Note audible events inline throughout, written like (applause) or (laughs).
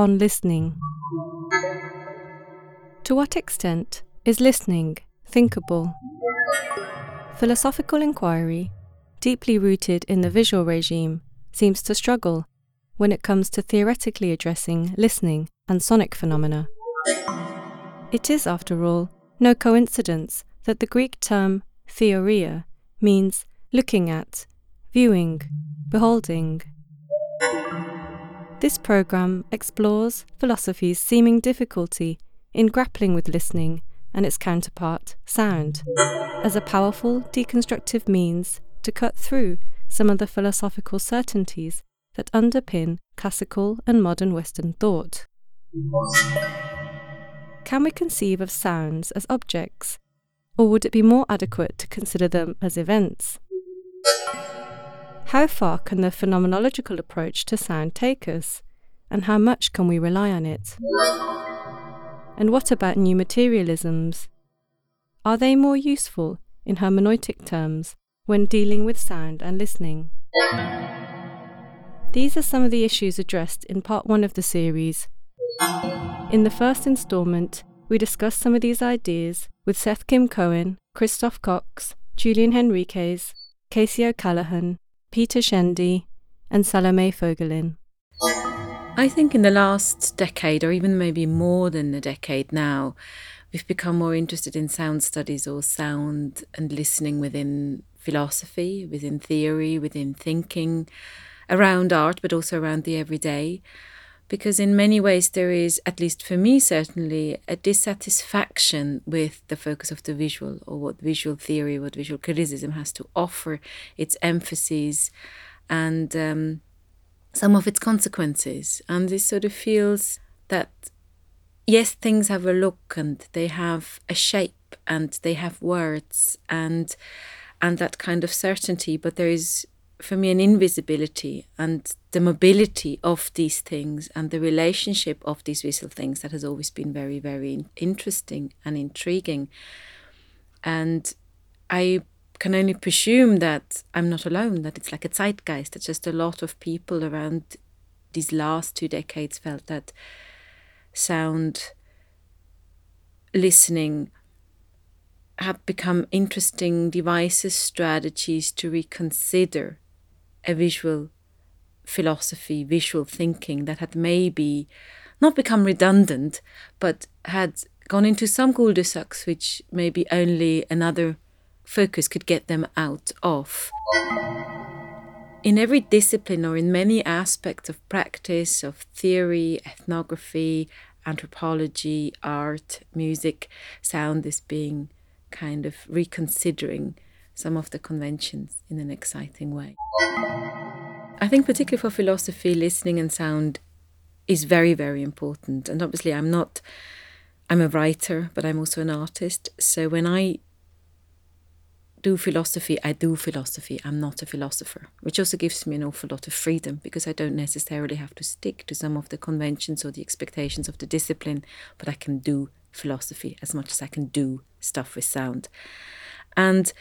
on listening. To what extent is listening thinkable? Philosophical inquiry, deeply rooted in the visual regime, seems to struggle when it comes to theoretically addressing listening and sonic phenomena. It is, after all, no coincidence that the Greek term theoria means looking at, viewing, beholding. This program explores philosophy's seeming difficulty in grappling with listening and its counterpart, sound, as a powerful deconstructive means to cut through some of the philosophical certainties that underpin classical and modern Western thought. Can we conceive of sounds as objects, or would it be more adequate to consider them as events? How far can the phenomenological approach to sound take us, and how much can we rely on it? And what about new materialisms? Are they more useful in hermeneutic terms when dealing with sound and listening? These are some of the issues addressed in part one of the series. In the first instalment, we discuss some of these ideas with Seth Kim Cohen, Christoph Cox, Julian Henriques, Casey O'Callaghan, Peter Szendy, and Salome Voegelin. I think in the last decade, or even maybe more than a decade now, we've become more interested in sound studies or sound and listening within philosophy, within theory, within thinking, around art, but also around the everyday. Because in many ways, there is, at least for me certainly, a dissatisfaction with the focus of the visual or what visual theory, what visual criticism has to offer, its emphases, and um, some of its consequences. And this sort of feels that, yes, things have a look and they have a shape and they have words and and that kind of certainty, but there is for me an invisibility and the mobility of these things and the relationship of these visual things that has always been very, very interesting and intriguing. And I can only presume that I'm not alone, that it's like a zeitgeist, that just a lot of people around these last two decades felt that sound listening have become interesting devices, strategies to reconsider a visual philosophy, visual thinking that had maybe not become redundant, but had gone into some cul-de-sacs which maybe only another focus could get them out of. In every discipline or in many aspects of practice, of theory, ethnography, anthropology, art, music, sound is being kind of reconsidering some of the conventions in an exciting way. I think, particularly for philosophy, listening and sound is very, very important. And obviously, I'm not, I'm a writer, but I'm also an artist. So when I do philosophy, I do philosophy. I'm not a philosopher, which also gives me an awful lot of freedom because I don't necessarily have to stick to some of the conventions or the expectations of the discipline, but I can do philosophy as much as I can do stuff with sound. And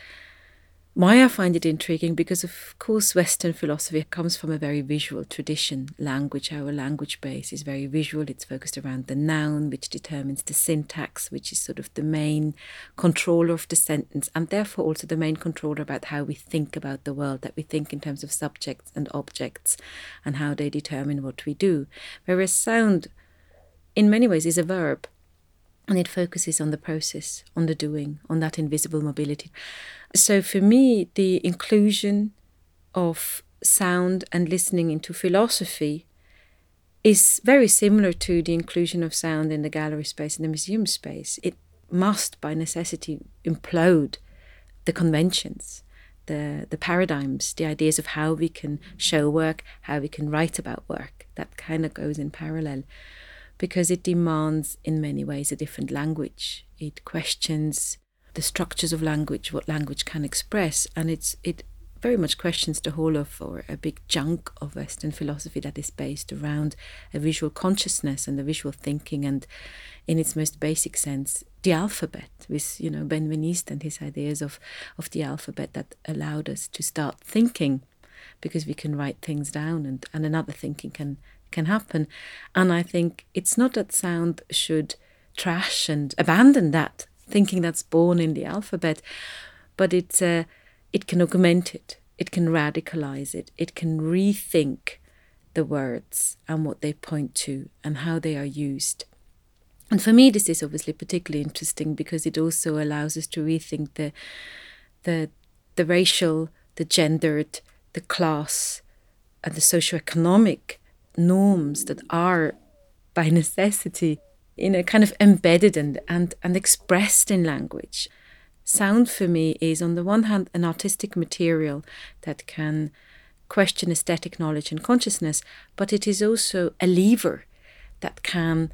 why I find it intriguing because, of course, Western philosophy comes from a very visual tradition. Language, our language base, is very visual. It's focused around the noun, which determines the syntax, which is sort of the main controller of the sentence, and therefore also the main controller about how we think about the world, that we think in terms of subjects and objects and how they determine what we do. Whereas sound, in many ways, is a verb and it focuses on the process, on the doing, on that invisible mobility. So for me, the inclusion of sound and listening into philosophy is very similar to the inclusion of sound in the gallery space and the museum space. It must, by necessity, implode the conventions, the, the paradigms, the ideas of how we can show work, how we can write about work. That kind of goes in parallel because it demands, in many ways, a different language. It questions the structures of language, what language can express, and it's it very much questions the whole of or a big chunk of Western philosophy that is based around a visual consciousness and the visual thinking and in its most basic sense the alphabet with you know Benveniste and his ideas of of the alphabet that allowed us to start thinking because we can write things down and, and another thinking can can happen. And I think it's not that sound should trash and abandon that thinking that's born in the alphabet, but it's uh, it can augment it, it can radicalize it, it can rethink the words and what they point to and how they are used. And for me, this is obviously particularly interesting because it also allows us to rethink the the the racial, the gendered, the class, and the socioeconomic norms that are by necessity you know kind of embedded and, and, and expressed in language. Sound for me is on the one hand an artistic material that can question aesthetic knowledge and consciousness, but it is also a lever that can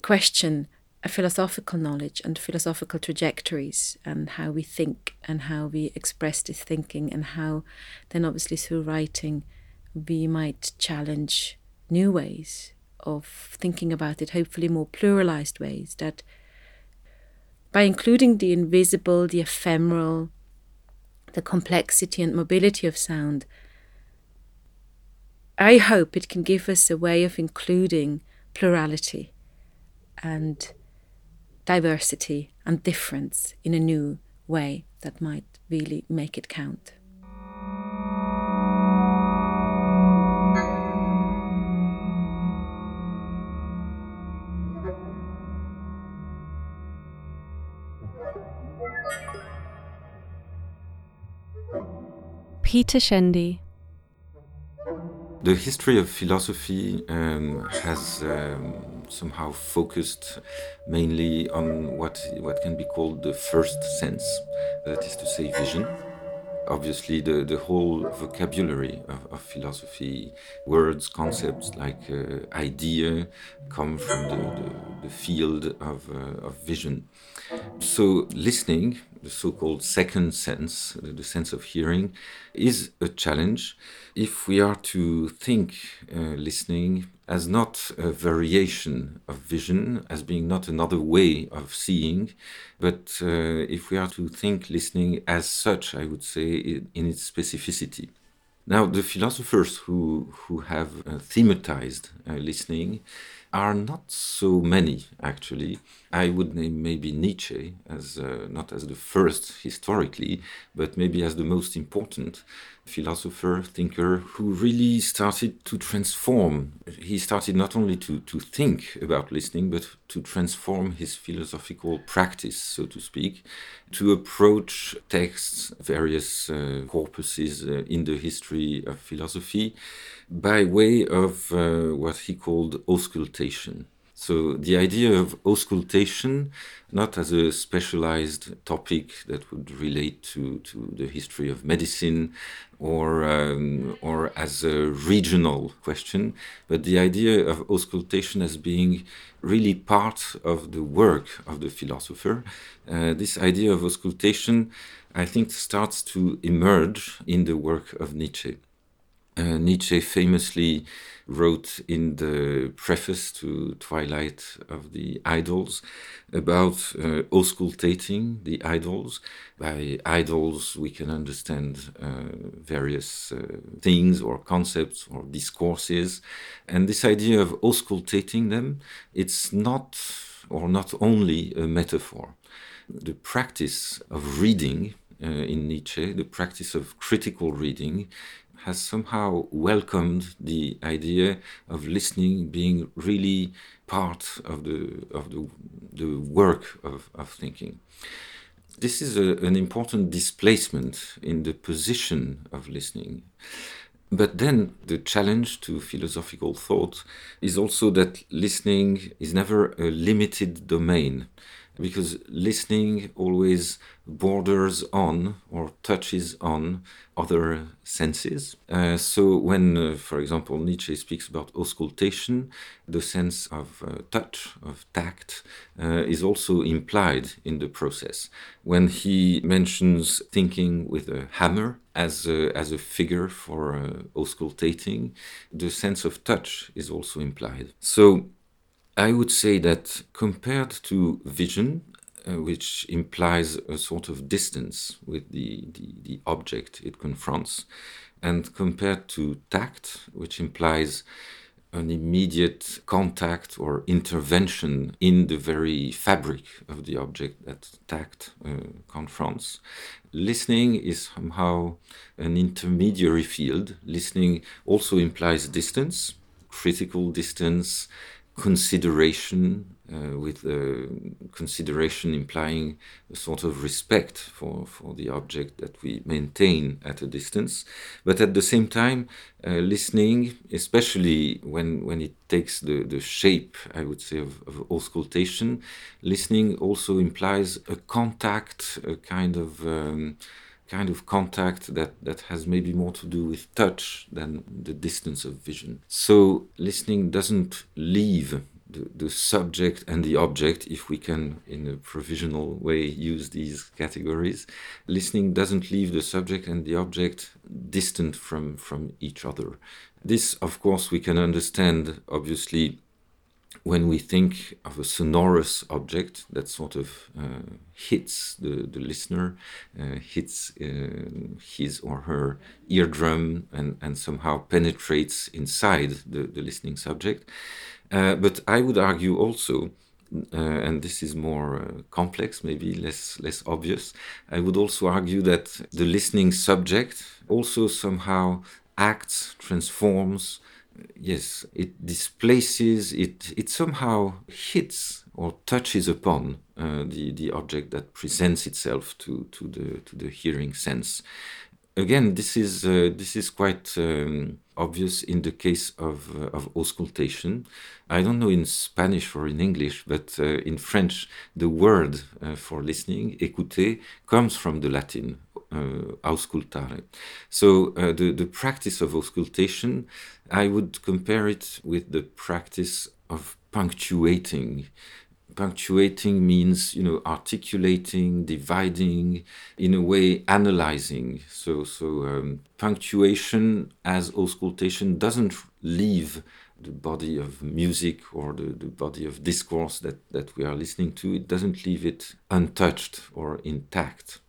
question a philosophical knowledge and philosophical trajectories and how we think and how we express this thinking and how then obviously through writing we might challenge new ways of thinking about it, hopefully more pluralized ways that by including the invisible, the ephemeral, the complexity and mobility of sound, I hope it can give us a way of including plurality and diversity and difference in a new way that might really make it count. Peter Szendy. The history of philosophy um, has um, somehow focused mainly on what, what can be called the first sense, that is to say, vision. Obviously, the, the whole vocabulary of, of philosophy, words, concepts like uh, idea, come from the, the, the field of, uh, of vision. So, listening the so-called second sense, the sense of hearing, is a challenge if we are to think uh, listening as not a variation of vision, as being not another way of seeing, but uh, if we are to think listening as such, I would say, in its specificity. Now, the philosophers who, who have uh, thematized uh, listening are not so many, actually. I would name maybe Nietzsche as uh, not as the first historically, but maybe as the most important philosopher, thinker who really started to transform. He started not only to, to think about listening, but to transform his philosophical practice, so to speak, to approach texts, various uh, corpuses uh, in the history of philosophy by way of uh, what he called auscultation. So the idea of auscultation, not as a specialized topic that would relate to, to the history of medicine or, um, or as a regional question, but the idea of auscultation as being really part of the work of the philosopher. Uh, this idea of auscultation, I think, starts to emerge in the work of Nietzsche. Uh, Nietzsche famously wrote in the preface to Twilight of the Idols about uh, auscultating the idols. By idols, we can understand uh, various uh, things or concepts or discourses. And this idea of auscultating them, it's not or not only a metaphor. The practice of reading uh, in Nietzsche, the practice of critical reading, has somehow welcomed the idea of listening being really part of the of the, the work of, of thinking. This is a, an important displacement in the position of listening. But then the challenge to philosophical thought is also that listening is never a limited domain because listening always borders on or touches on other senses. Uh, so, when, uh, for example, Nietzsche speaks about auscultation, the sense of uh, touch, of tact, uh, is also implied in the process. When he mentions thinking with a hammer as a, as a figure for uh, auscultating, the sense of touch is also implied. So, I would say that compared to vision, uh, which implies a sort of distance with the, the, the, object it confronts, and compared to tact, which implies an immediate contact or intervention in the very fabric of the object that tact uh, confronts. Listening is somehow an intermediary field. Listening also implies distance, critical distance, consideration, uh, with uh, consideration implying a sort of respect for, for the object that we maintain at a distance. But at the same time, uh, listening, especially when, when it takes the, the shape, I would say, of, of auscultation, listening also implies a contact, a kind of um, kind of contact that, that has maybe more to do with touch than the distance of vision. So listening doesn't leave the, the subject and the object, if we can, in a provisional way, use these categories. Listening doesn't leave the subject and the object distant from, from each other. This, of course, we can understand, obviously, when we think of a sonorous object that sort of uh, hits the, the listener, uh, hits uh, his or her eardrum, and, and somehow penetrates inside the, the listening subject. Uh, but I would argue also, uh, and this is more uh, complex, maybe less less obvious. I would also argue that the listening subject also somehow acts, transforms. Yes, it displaces. It it somehow hits or touches upon uh, the the object that presents itself to to the to the hearing sense. Again, this is uh, this is quite. Um, obvious in the case of, uh, of auscultation. I don't know in Spanish or in English, but uh, in French, the word uh, for listening, écouter, comes from the Latin, auscultare. So uh, the, the practice of auscultation, I would compare it with the practice of punctuating punctuating means you know articulating dividing in a way analyzing so so um, punctuation as auscultation doesn't leave the body of music or the, the body of discourse that, that we are listening to, it doesn't leave it untouched or intact.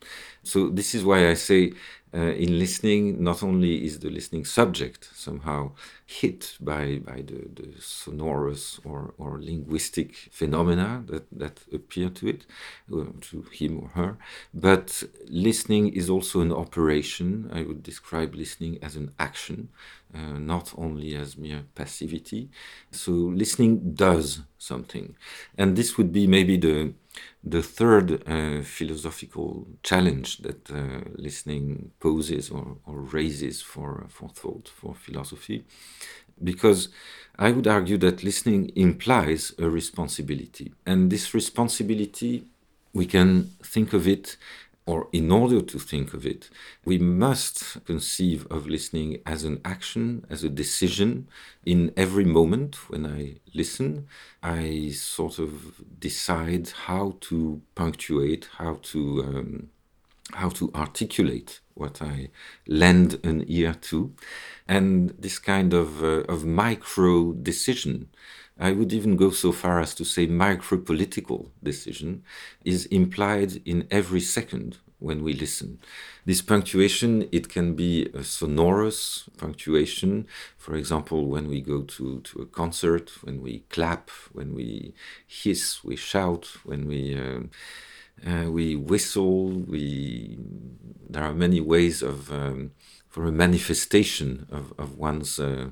So, this is why I say uh, in listening, not only is the listening subject somehow hit by, by the, the sonorous or, or linguistic phenomena that, that appear to it, uh, to him or her, but listening is also an operation. I would describe listening as an action, uh, not only as mere passivity. So listening does something. And this would be maybe the the third uh, philosophical challenge that uh, listening poses or, or, raises for, for thought, for philosophy, because I would argue that listening implies a responsibility. And this responsibility, we can think of it or in order to think of it, we must conceive of listening as an action, as a decision. In every moment when I listen, I sort of decide how to punctuate, how to um, how to articulate what I lend an ear to, and this kind of uh, of micro decision I would even go so far as to say micropolitical decision is implied in every second when we listen. This punctuation, it can be a sonorous punctuation. For example, when we go to, to a concert, when we clap, when we hiss, we shout, when we uh, uh, we whistle. We there are many ways of um, for a manifestation of, of one's uh,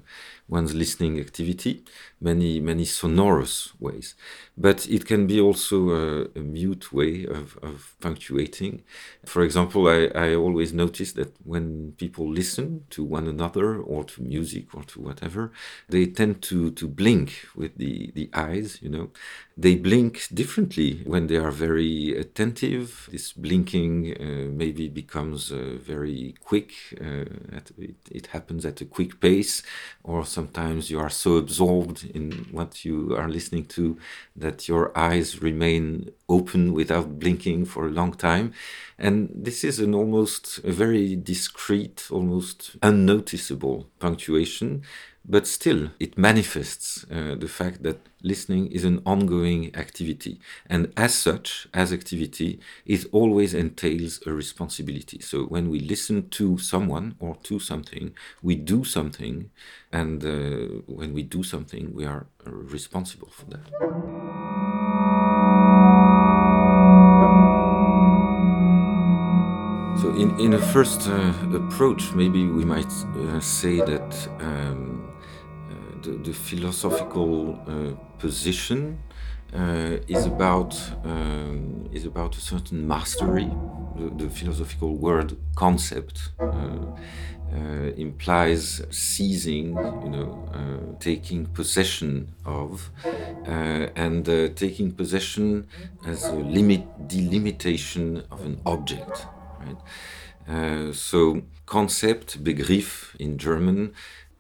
one's listening activity, many many sonorous ways. But it can be also a, a mute way of, of punctuating. For example, I, I always notice that when people listen to one another or to music or to whatever, they tend to, to blink with the, the eyes, you know. They blink differently when they are very attentive. This blinking uh, maybe becomes uh, very quick. Uh, at, it, it happens at a quick pace or sometimes you are so absorbed in what you are listening to that your eyes remain open without blinking for a long time. And this is an almost a very discreet, almost unnoticeable punctuation, but still it manifests uh, the fact that listening is an ongoing activity. And as such, as activity, it always entails a responsibility. So when we listen to someone or to something, we do something. And uh, when we do something, we are responsible for that. So, in, in a first uh, approach, maybe we might uh, say that um, the, the, philosophical uh, position uh, is about um, is about a certain mastery. The, the philosophical word concept uh, implies seizing, you know, uh, taking possession of, uh, and taking possession as a limit delimitation of an object. Right? Uh, so, concept, Begriff in German,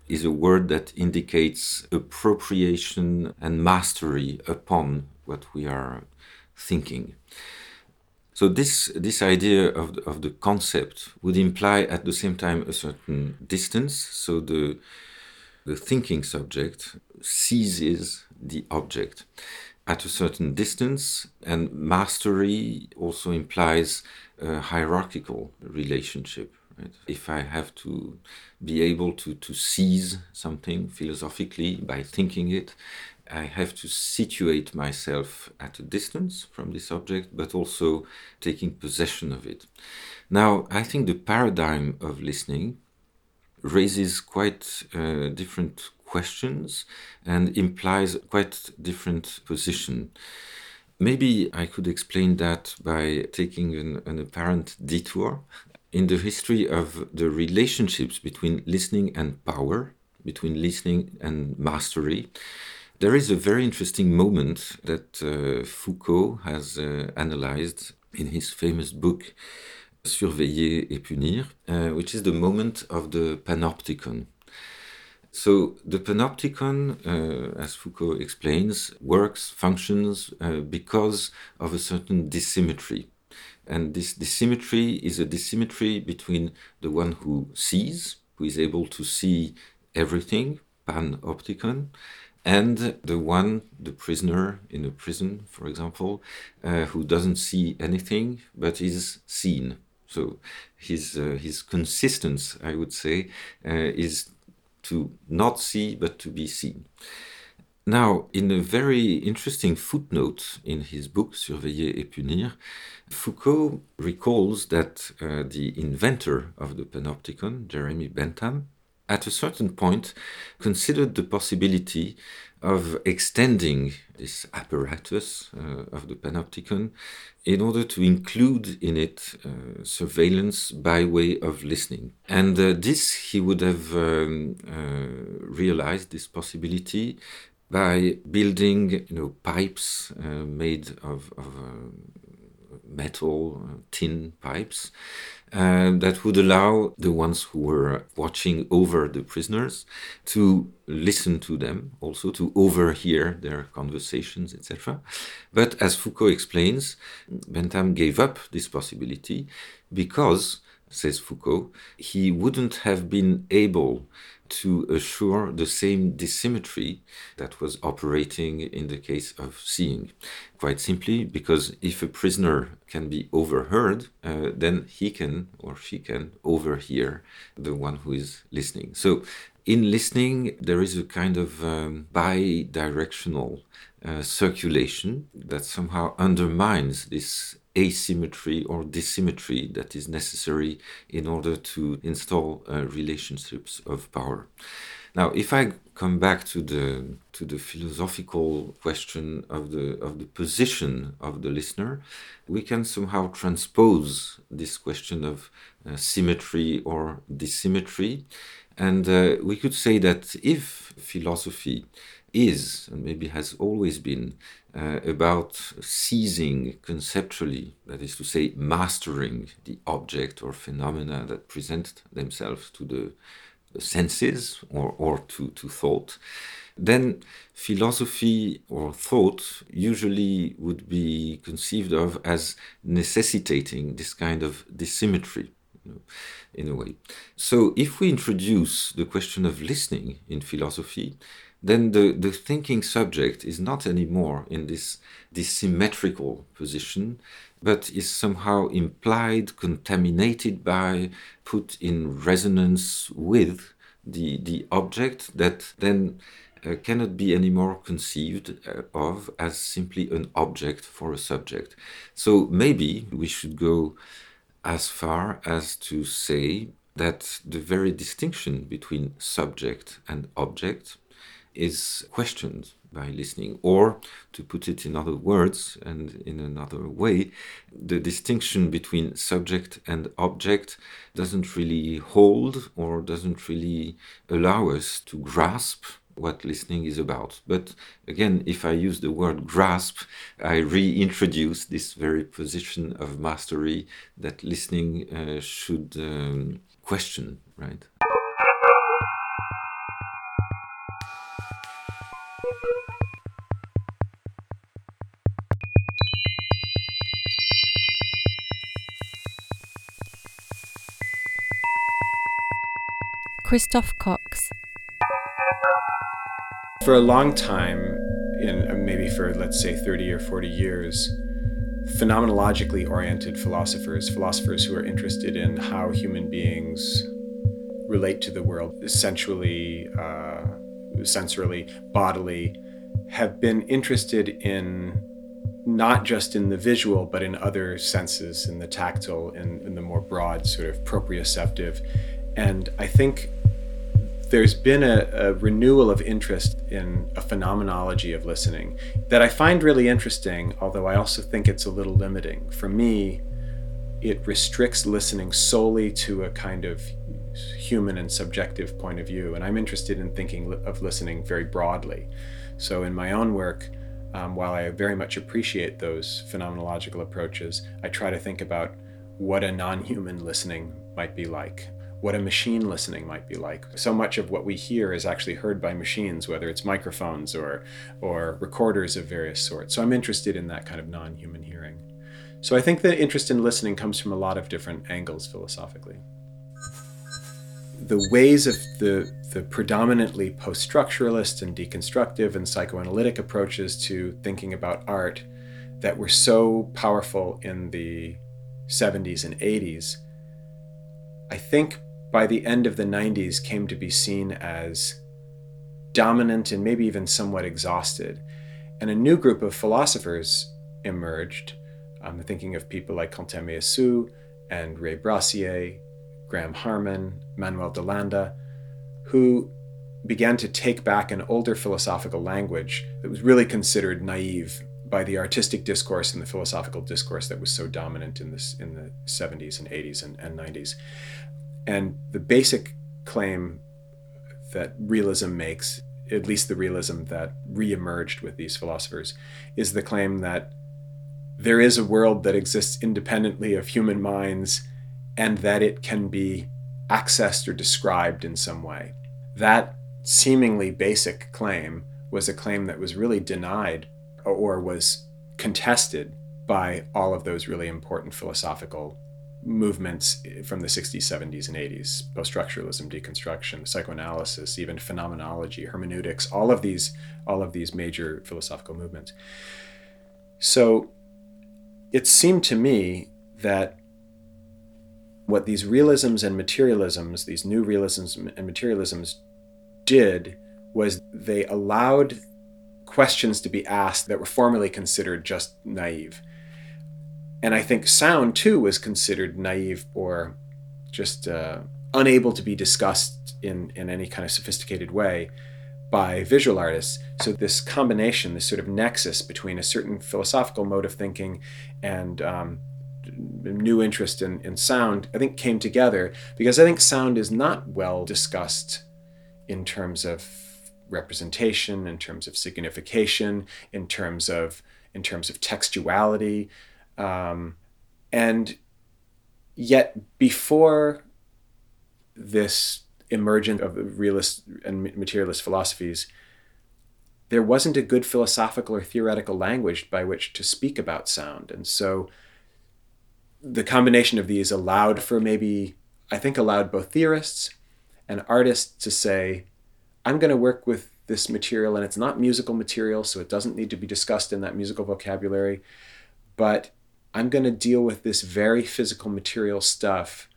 is a word that indicates appropriation and mastery upon what we are thinking. So this this idea of the, of the concept would imply at the same time a certain distance. So the the thinking subject seizes the object at a certain distance, and mastery also implies a hierarchical relationship. Right? If I have to be able to, to seize something philosophically by thinking it, I have to situate myself at a distance from this object, but also taking possession of it. Now, I think the paradigm of listening raises quite uh, different questions and implies quite different position. Maybe I could explain that by taking an, an apparent detour in the history of the relationships between listening and power, between listening and mastery. There is a very interesting moment that uh, Foucault has uh, analyzed in his famous book Surveiller et Punir, uh, which is the moment of the panopticon. So the panopticon, uh, as Foucault explains, works, functions uh, because of a certain dissymmetry. And this dissymmetry is a dissymmetry between the one who sees, who is able to see everything, panopticon, and the one, the prisoner in a prison, for example, uh, who doesn't see anything but is seen. So his uh, his consistence, I would say, uh, is to not see but to be seen. Now, in a very interesting footnote in his book Surveiller et Punir, Foucault recalls that uh, the inventor of the panopticon, Jeremy Bentham, at a certain point, considered the possibility of extending this apparatus uh, of the panopticon in order to include in it uh, surveillance by way of listening. And uh, this he would have um, uh, realized, this possibility, by building you know, pipes uh, made of, of uh, metal, tin pipes uh, that would allow the ones who were watching over the prisoners to listen to them, also to overhear their conversations, etc. But as Foucault explains, Bentham gave up this possibility because, says Foucault, he wouldn't have been able to assure the same dissymmetry that was operating in the case of seeing. Quite simply, because if a prisoner can be overheard, uh, then he can or she can overhear the one who is listening. So, in listening, there is a kind of um, bi directional uh, circulation that somehow undermines this asymmetry or dissymmetry that is necessary in order to install uh, relationships of power. Now, if I come back to the to the philosophical question of the of the position of the listener, we can somehow transpose this question of uh, symmetry or dissymmetry, and uh, we could say that if philosophy is and maybe has always been uh, about seizing conceptually, that is to say, mastering the object or phenomena that present themselves to the, senses or, or to, to thought, then philosophy or thought usually would be conceived of as necessitating this kind of dissymmetry in a way. So if we introduce the question of listening in philosophy, then the, the thinking subject is not anymore in this, this symmetrical position, but is somehow implied, contaminated by, put in resonance with the, the object that then uh, cannot be anymore conceived uh, of as simply an object for a subject. So maybe we should go as far as to say that the very distinction between subject and object is questioned by listening. Or, to put it in other words and in another way, the distinction between subject and object doesn't really hold or doesn't really allow us to grasp what listening is about. But again, if I use the word grasp, I reintroduce this very position of mastery that listening uh, should um, question, right? Christoph Cox. For a long time, in uh, maybe for let's say 30 or 40 years, phenomenologically oriented philosophers, philosophers who are interested in how human beings relate to the world, sensually, uh, sensorily, bodily, have been interested in not just in the visual, but in other senses, in the tactile, in, in the more broad, sort of proprioceptive. And I think there's been a, a, renewal of interest in a phenomenology of listening that I find really interesting, although I also think it's a little limiting. For me, it restricts listening solely to a kind of human and subjective point of view. And I'm interested in thinking of listening very broadly. So, in my own work, um, while I very much appreciate those phenomenological approaches, I try to think about what a non human listening might be like what a machine listening might be like. So much of what we hear is actually heard by machines, whether it's microphones or, or recorders of various sorts. So I'm interested in that kind of non human hearing. So I think the interest in listening comes from a lot of different angles philosophically. The ways of the, the predominantly post structuralist and deconstructive and psychoanalytic approaches to thinking about art that were so powerful in the 70s and 80s, I think by the end of the 90s came to be seen as dominant and maybe even somewhat exhausted. And a new group of philosophers emerged. I'm thinking of people like Quentin Meillassoux and Ray Brassier, Graham Harman, Manuel de Landa, who began to take back an older philosophical language that was really considered naive by the artistic discourse and the philosophical discourse that was so dominant in this in the 70s and 80s and, and 90s. And the basic claim that realism makes, at least the realism that reemerged with these philosophers, is the claim that there is a world that exists independently of human minds and that it can be accessed or described in some way. That seemingly basic claim was a claim that was really denied or was contested by all of those really important philosophical movements from the 60s, 70s, and 80s post structuralism, deconstruction, psychoanalysis, even phenomenology, hermeneutics, all of these, all of these major philosophical movements. So it seemed to me that what these realisms and materialisms, these new realisms and materialisms did was they allowed questions to be asked that were formerly considered just naive. And I think sound too was considered naive or just uh, unable to be discussed in, in any kind of sophisticated way by visual artists. So, this combination, this sort of nexus between a certain philosophical mode of thinking and um, new interest in, in sound, I think came together because I think sound is not well discussed in terms of representation, in terms of signification, in terms of in terms of textuality. Um, and yet, before this emergence of realist and materialist philosophies, there wasn't a good philosophical or theoretical language by which to speak about sound. And so, the combination of these allowed for maybe, I think, allowed both theorists and artists to say, I'm going to work with this material, and it's not musical material, so it doesn't need to be discussed in that musical vocabulary, but I'm going to deal with this very physical material stuff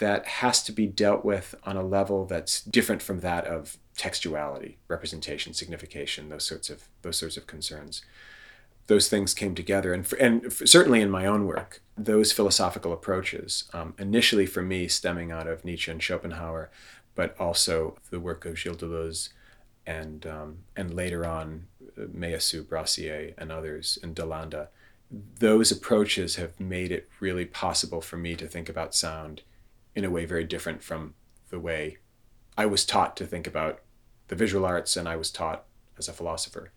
that has to be dealt with on a level that's different from that of textuality, representation, signification, those sorts of those sorts of concerns. Those things came together, and for, and for, certainly in my own work, those philosophical approaches, um, initially for me stemming out of Nietzsche and Schopenhauer, but also the work of Gilles Deleuze, and um, and later on uh, Meillassoux, Brassier, and others, and Delanda. Those approaches have made it really possible for me to think about sound in a way very different from the way I was taught to think about the visual arts and I was taught as a philosopher.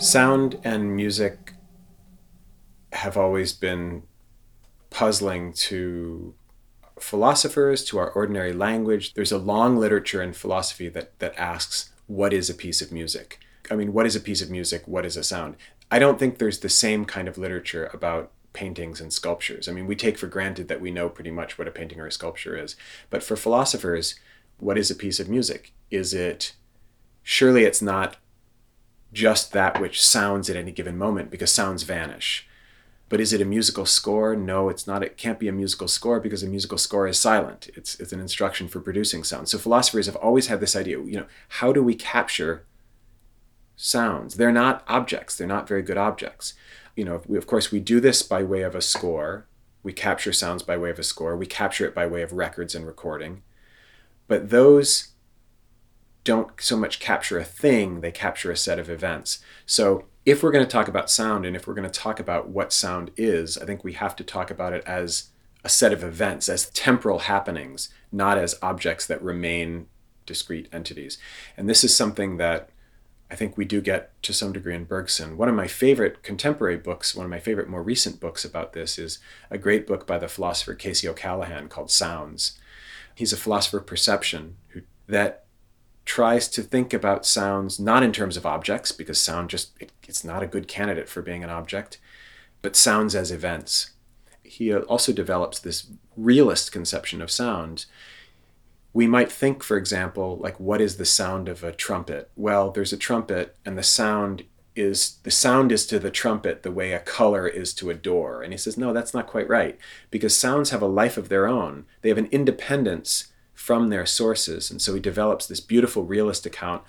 Sound and music have always been puzzling to philosophers, to our ordinary language. There's a long literature in philosophy that, that asks, what is a piece of music? I mean, what is a piece of music? What is a sound? I don't think there's the same kind of literature about paintings and sculptures. I mean, we take for granted that we know pretty much what a painting or a sculpture is. But for philosophers, what is a piece of music? Is it, surely it's not just that which sounds at any given moment because sounds vanish. But is it a musical score? No, it's not. It can't be a musical score because a musical score is silent. It's, it's an instruction for producing sound. So philosophers have always had this idea, you know, how do we capture sounds? They're not objects. They're not very good objects. You know, we, of course, we do this by way of a score. We capture sounds by way of a score. We capture it by way of records and recording. But those don't so much capture a thing, they capture a set of events. So if we're going to talk about sound and if we're going to talk about what sound is, I think we have to talk about it as a set of events, as temporal happenings, not as objects that remain discrete entities. And this is something that I think we do get to some degree in Bergson. One of my favorite contemporary books, one of my favorite more recent books about this, is a great book by the philosopher Casey O'Callaghan called Sounds. He's a philosopher of perception who, that tries to think about sounds not in terms of objects, because sound just, it, it's not a good candidate for being an object, but sounds as events. He uh, also develops this realist conception of sound. We might think, for example, like what is the sound of a trumpet? Well, there's a trumpet, and the sound is the sound is to the trumpet the way a color is to a door. And he says, no, that's not quite right, because sounds have a life of their own. They have an independence from their sources. And so he develops this beautiful realist account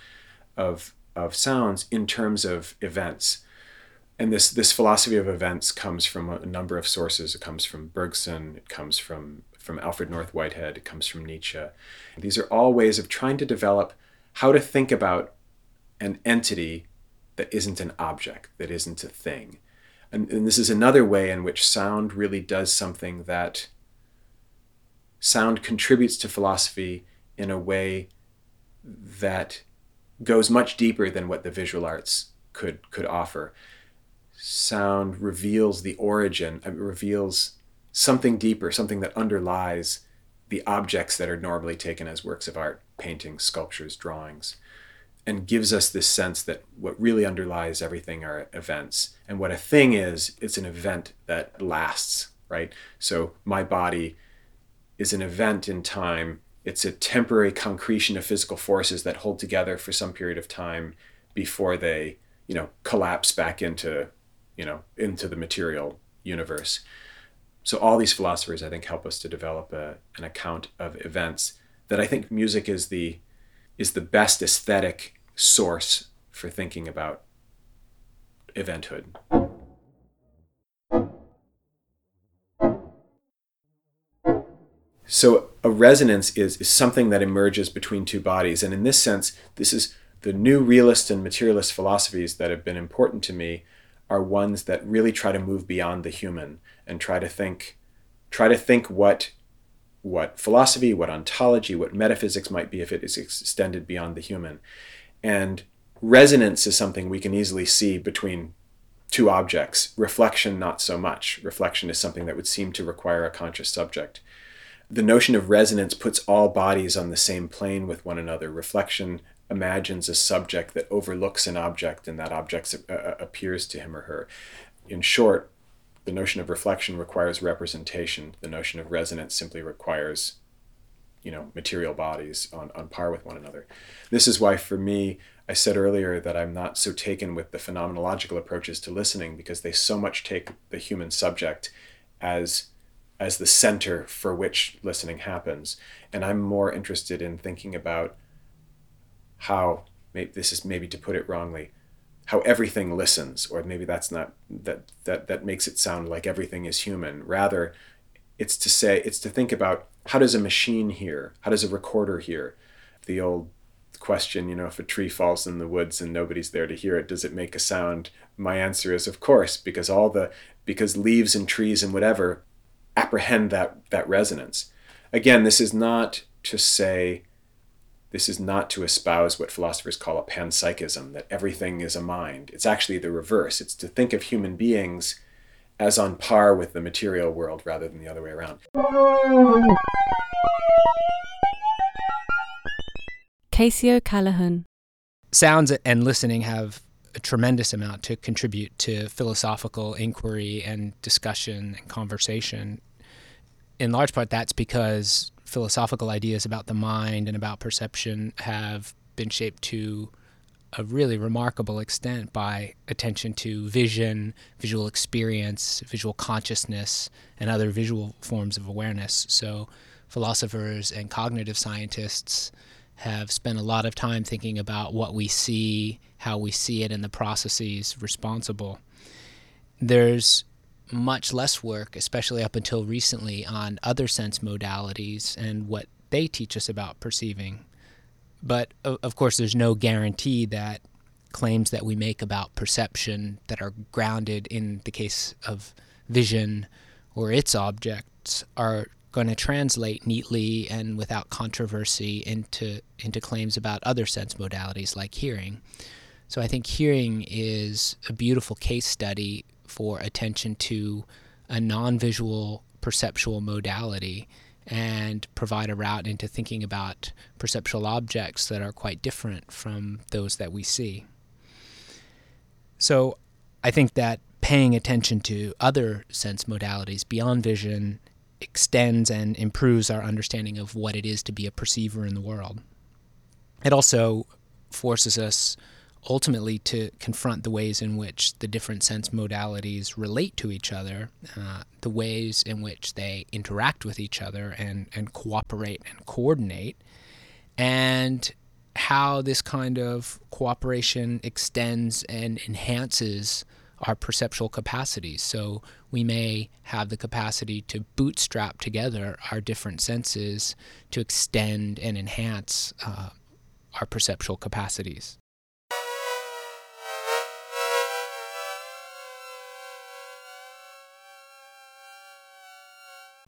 of, of sounds in terms of events. And this, this philosophy of events comes from a number of sources. It comes from Bergson, it comes from, from Alfred North Whitehead, it comes from Nietzsche. These are all ways of trying to develop how to think about an entity that isn't an object, that isn't a thing. And, and, this is another way in which sound really does something that sound contributes to philosophy in a way that goes much deeper than what the visual arts could could offer. Sound reveals the origin, it reveals something deeper, something that underlies the objects that are normally taken as works of art, paintings, sculptures, drawings, and gives us this sense that what really underlies everything are events. And what a thing is, it's an event that lasts, right? So my body is an event in time. It's a temporary concretion of physical forces that hold together for some period of time before they, you know, collapse back into, you know, into the material universe. So all these philosophers, I think, help us to develop a, an account of events that I think music is the is the best aesthetic source for thinking about eventhood. So a resonance is, is something that emerges between two bodies. And in this sense, this is the new realist and materialist philosophies that have been important to me are ones that really try to move beyond the human and try to think try to think what what philosophy, what ontology, what metaphysics might be if it is extended beyond the human. And resonance is something we can easily see between two objects. Reflection, not so much. Reflection is something that would seem to require a conscious subject. The notion of resonance puts all bodies on the same plane with one another. Reflection imagines a subject that overlooks an object and that object uh, uh, appears to him or her. In short, the notion of reflection requires representation. The notion of resonance simply requires, you know, material bodies on, on par with one another. This is why, for me, I said earlier that I'm not so taken with the phenomenological approaches to listening because they so much take the human subject as as the center for which listening happens. And I'm more interested in thinking about how maybe this is maybe to put it wrongly how everything listens or maybe that's not that that that makes it sound like everything is human. Rather it's to say it's to think about how does a machine hear? How does a recorder hear? The old question you know if a tree falls in the woods and nobody's there to hear it does it make a sound? My answer is of course because all the because leaves and trees and whatever apprehend that that resonance again this is not to say this is not to espouse what philosophers call a panpsychism, that everything is a mind. It's actually the reverse. It's to think of human beings as on par with the material world rather than the other way around. Casey O'Callaghan. Sounds and listening have a tremendous amount to contribute to philosophical inquiry and discussion and conversation. In large part, that's because philosophical ideas about the mind and about perception have been shaped to a really remarkable extent by attention to vision, visual experience, visual consciousness, and other visual forms of awareness. So, philosophers and cognitive scientists have spent a lot of time thinking about what we see, how we see it, and the processes responsible. There's much less work, especially up until recently, on other sense modalities and what they teach us about perceiving. But of course, there's no guarantee that claims that we make about perception that are grounded in the case of vision or its objects are going to translate neatly and without controversy into into claims about other sense modalities like hearing. So I think hearing is a beautiful case study for attention to a non visual perceptual modality and provide a route into thinking about perceptual objects that are quite different from those that we see. So I think that paying attention to other sense modalities beyond vision extends and improves our understanding of what it is to be a perceiver in the world. It also forces us ultimately to confront the ways in which the different sense modalities relate to each other, uh, the ways in which they interact with each other and, and cooperate and coordinate, and how this kind of cooperation extends and enhances our perceptual capacities. So we may have the capacity to bootstrap together our different senses to extend and enhance uh, our perceptual capacities.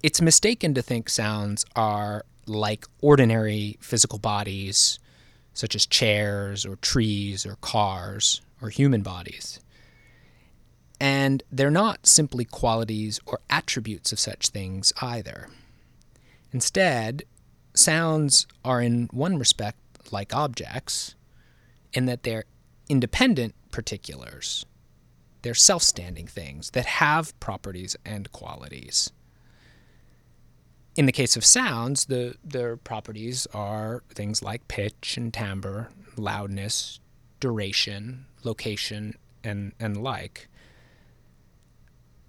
it's mistaken to think sounds are like ordinary physical bodies, such as chairs or trees or cars or human bodies. And they're not simply qualities or attributes of such things either. Instead, sounds are in one respect like objects, in that they're independent particulars. They're self standing things that have properties and qualities in the case of sounds, the their properties are things like pitch and timbre, loudness, duration, location, and and like.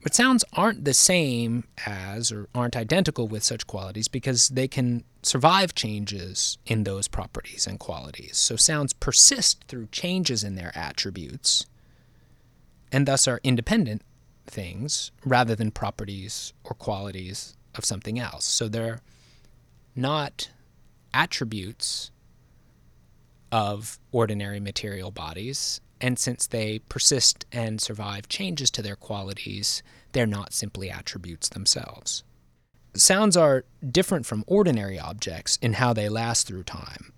But sounds aren't the same as or aren't identical with such qualities because they can survive changes in those properties and qualities. So sounds persist through changes in their attributes and thus are independent things rather than properties or qualities of something else. So they're not attributes of ordinary material bodies. And since they persist and survive changes to their qualities, they're not simply attributes themselves. Sounds are different from ordinary objects in how they last through time.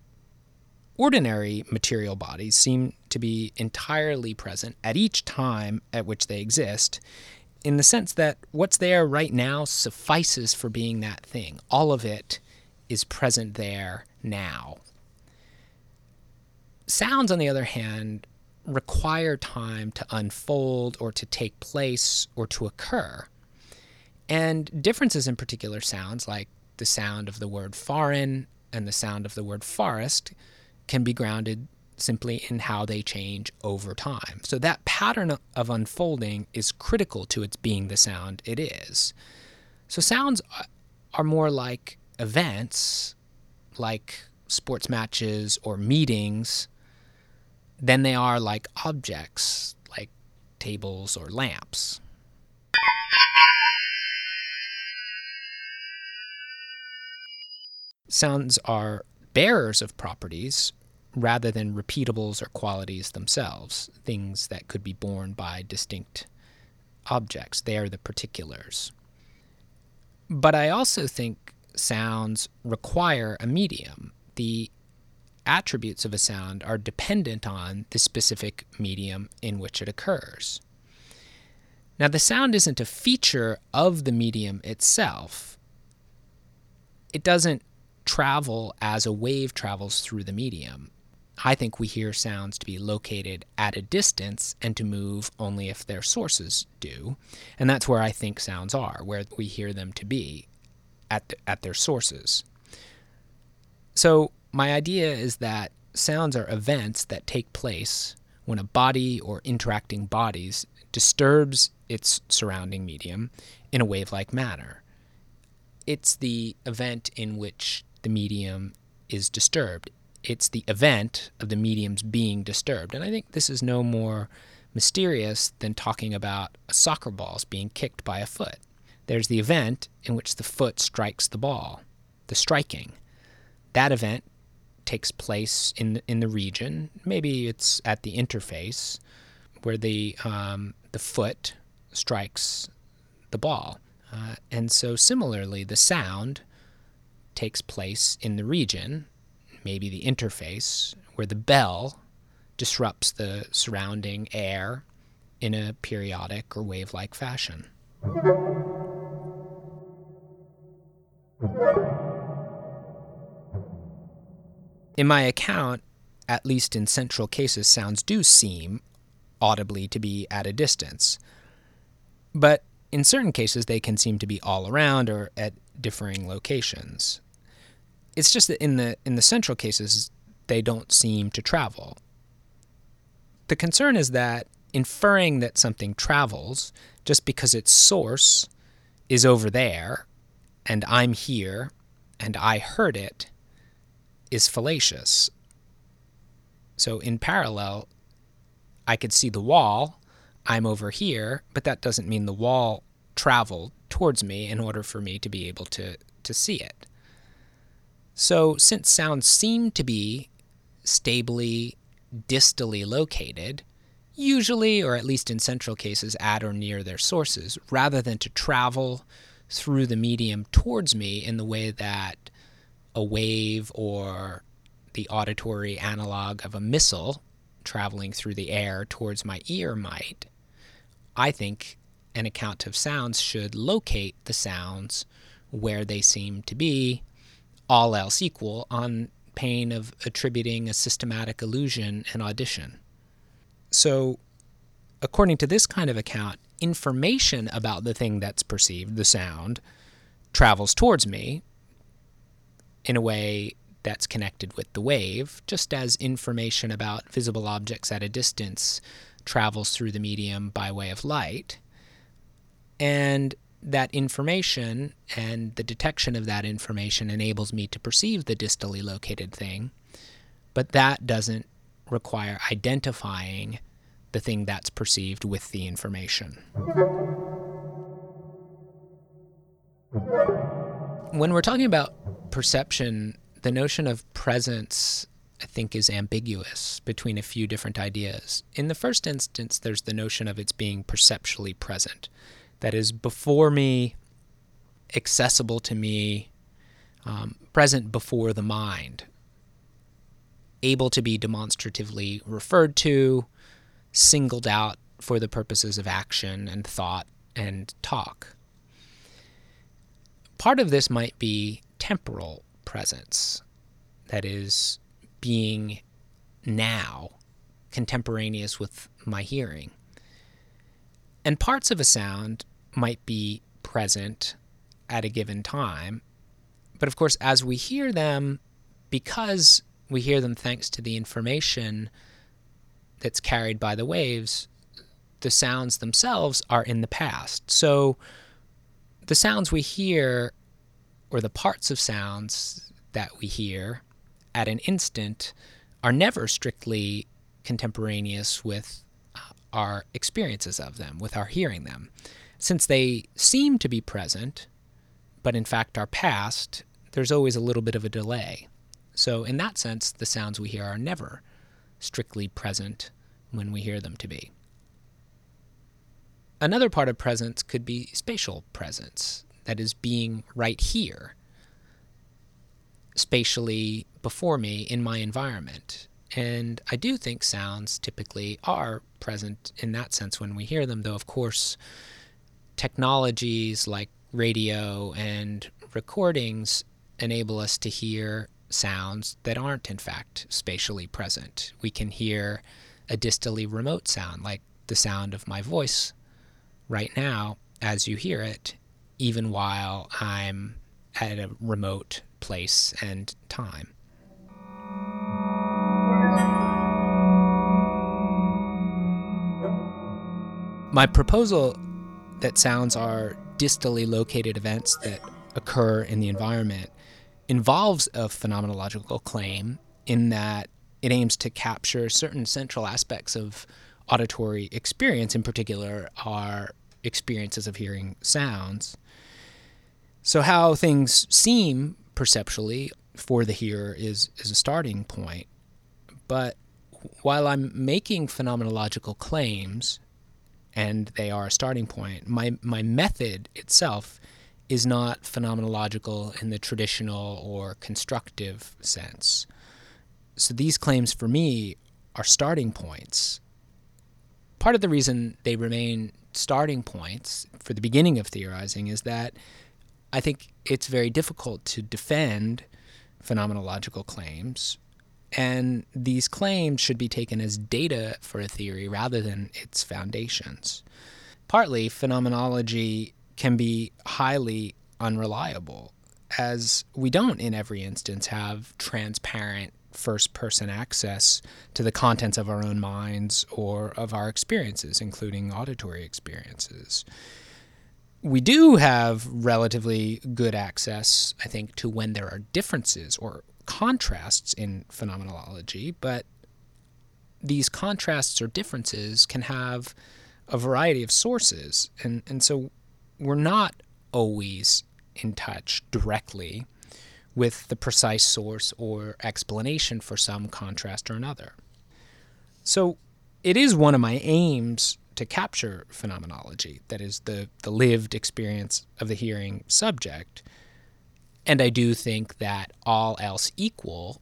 Ordinary material bodies seem to be entirely present at each time at which they exist, in the sense that what's there right now suffices for being that thing. All of it is present there now. Sounds, on the other hand, require time to unfold or to take place or to occur. And differences in particular sounds, like the sound of the word foreign and the sound of the word forest, can be grounded simply in how they change over time. So that pattern of unfolding is critical to its being the sound it is. So sounds are more like events, like sports matches or meetings, than they are like objects, like tables or lamps. Sounds are bearers of properties rather than repeatables or qualities themselves, things that could be borne by distinct objects. They are the particulars. But I also think sounds require a medium. The attributes of a sound are dependent on the specific medium in which it occurs. Now, the sound isn't a feature of the medium itself. It doesn't travel as a wave travels through the medium. I think we hear sounds to be located at a distance and to move only if their sources do. And that's where I think sounds are, where we hear them to be at, the, at their sources. So, my idea is that sounds are events that take place when a body or interacting bodies disturbs its surrounding medium in a wave like manner. It's the event in which the medium is disturbed. It's the event of the medium's being disturbed. And I think this is no more mysterious than talking about a soccer ball's being kicked by a foot. There's the event in which the foot strikes the ball, the striking. That event takes place in the, in the region. Maybe it's at the interface where the um, the foot strikes the ball. Uh, and so similarly, the sound takes place in the region, maybe the interface, where the bell disrupts the surrounding air in a periodic or wave like fashion. In my account, at least in central cases, sounds do seem audibly to be at a distance. But in certain cases, they can seem to be all around or at differing locations it's just that in the in the central cases they don't seem to travel. The concern is that inferring that something travels just because its source is over there and I'm here and I heard it is fallacious. So in parallel, I could see the wall, I'm over here, but that doesn't mean the wall traveled towards me in order for me to be able to, to see it. So, since sounds seem to be stably distally located, usually, or at least in central cases, at or near their sources, rather than to travel through the medium towards me in the way that a wave or the auditory analog of a missile traveling through the air towards my ear might, I think an account of sounds should locate the sounds where they seem to be all else equal on pain of attributing a systematic illusion and audition. So, according to this kind of account, information about the thing that's perceived, the sound, travels towards me in a way that's connected with the wave, just as information about visible objects at a distance travels through the medium by way of light. And that information and the detection of that information enables me to perceive the distally located thing, but that doesn't require identifying the thing that's perceived with the information. When we're talking about perception, the notion of presence, I think, is ambiguous between a few different ideas. In the first instance, there's the notion of its being perceptually present. That is, before me, accessible to me, um, present before the mind, able to be demonstratively referred to, singled out for the purposes of action and thought and talk. Part of this might be temporal presence, that is, being now contemporaneous with my hearing. And parts of a sound might be present at a given time. But of course, as we hear them, because we hear them thanks to the information that's carried by the waves, the sounds themselves are in the past. So the sounds we hear, or the parts of sounds that we hear at an instant, are never strictly contemporaneous with uh, our experiences of them, with our hearing them. Since they seem to be present, but in fact are past, there's always a little bit of a delay. So, in that sense, the sounds we hear are never strictly present when we hear them to be. Another part of presence could be spatial presence, that is, being right here, spatially before me in my environment. And I do think sounds typically are present in that sense when we hear them, though, of course, technologies like radio and recordings enable us to hear sounds that aren't, in fact, spatially present. We can hear a distally remote sound, like the sound of my voice right now as you hear it, even while I'm at a remote place and time. My proposal that sounds are distally located events that occur in the environment involves a phenomenological claim in that it aims to capture certain central aspects of auditory experience, in particular, our experiences of hearing sounds. So, how things seem perceptually for the hearer is, is a starting point. But while I'm making phenomenological claims, and they are a starting point, my, my method itself is not phenomenological in the traditional or constructive sense. So these claims for me are starting points. Part of the reason they remain starting points for the beginning of theorizing is that I think it's very difficult to defend phenomenological claims. And these claims should be taken as data for a theory rather than its foundations. Partly, phenomenology can be highly unreliable, as we don't in every instance have transparent first person access to the contents of our own minds or of our experiences, including auditory experiences. We do have relatively good access, I think, to when there are differences or contrasts in phenomenology, but these contrasts or differences can have a variety of sources. And, and so we're not always in touch directly with the precise source or explanation for some contrast or another. So it is one of my aims to capture phenomenology, that is, the, the lived experience of the hearing subject. And I do think that all else equal,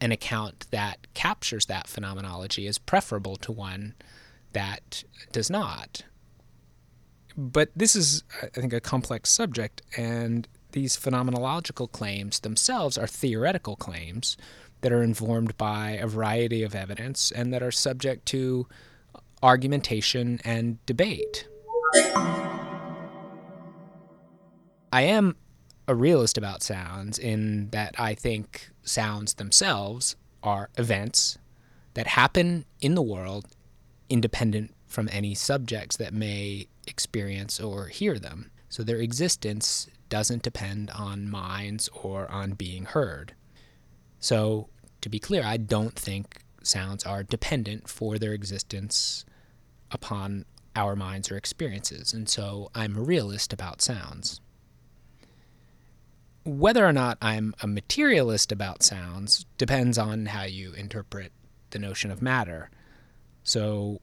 an account that captures that phenomenology is preferable to one that does not but this is, I think, a complex subject, and these phenomenological claims themselves are theoretical claims that are informed by a variety of evidence and that are subject to argumentation and debate. I am a realist about sounds in that I think sounds themselves are events that happen in the world independent from any subjects that may experience or hear them. So their existence doesn't depend on minds or on being heard. So, to be clear, I don't think sounds are dependent for their existence upon our minds or experiences. And so I'm a realist about sounds. whether or not I'm a materialist about sounds depends on how you interpret the notion of matter. So,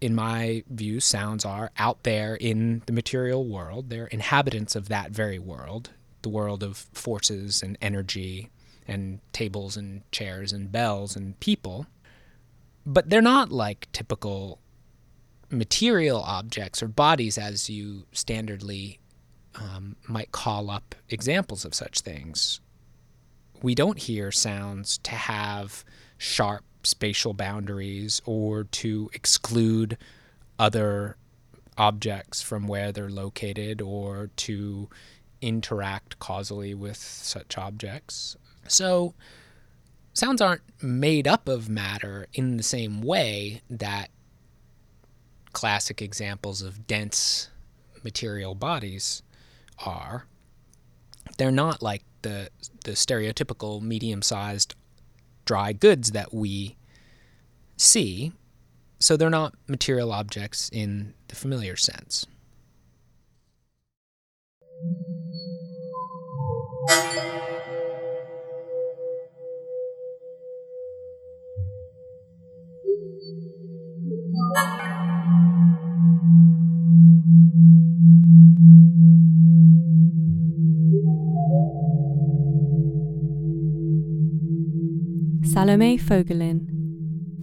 in my view, sounds are out there in the material world. They're inhabitants of that very world, the world of forces and energy and tables and chairs and bells and people. But they're not like typical material objects or bodies as you standardly um, might call up examples of such things. We don't hear sounds to have sharp spatial boundaries or to exclude other objects from where they're located or to interact causally with such objects. So, sounds aren't made up of matter in the same way that classic examples of dense material bodies are. They're not like the the stereotypical medium-sized dry goods that we see. So they're not material objects in the familiar sense. Salomé Voegelin.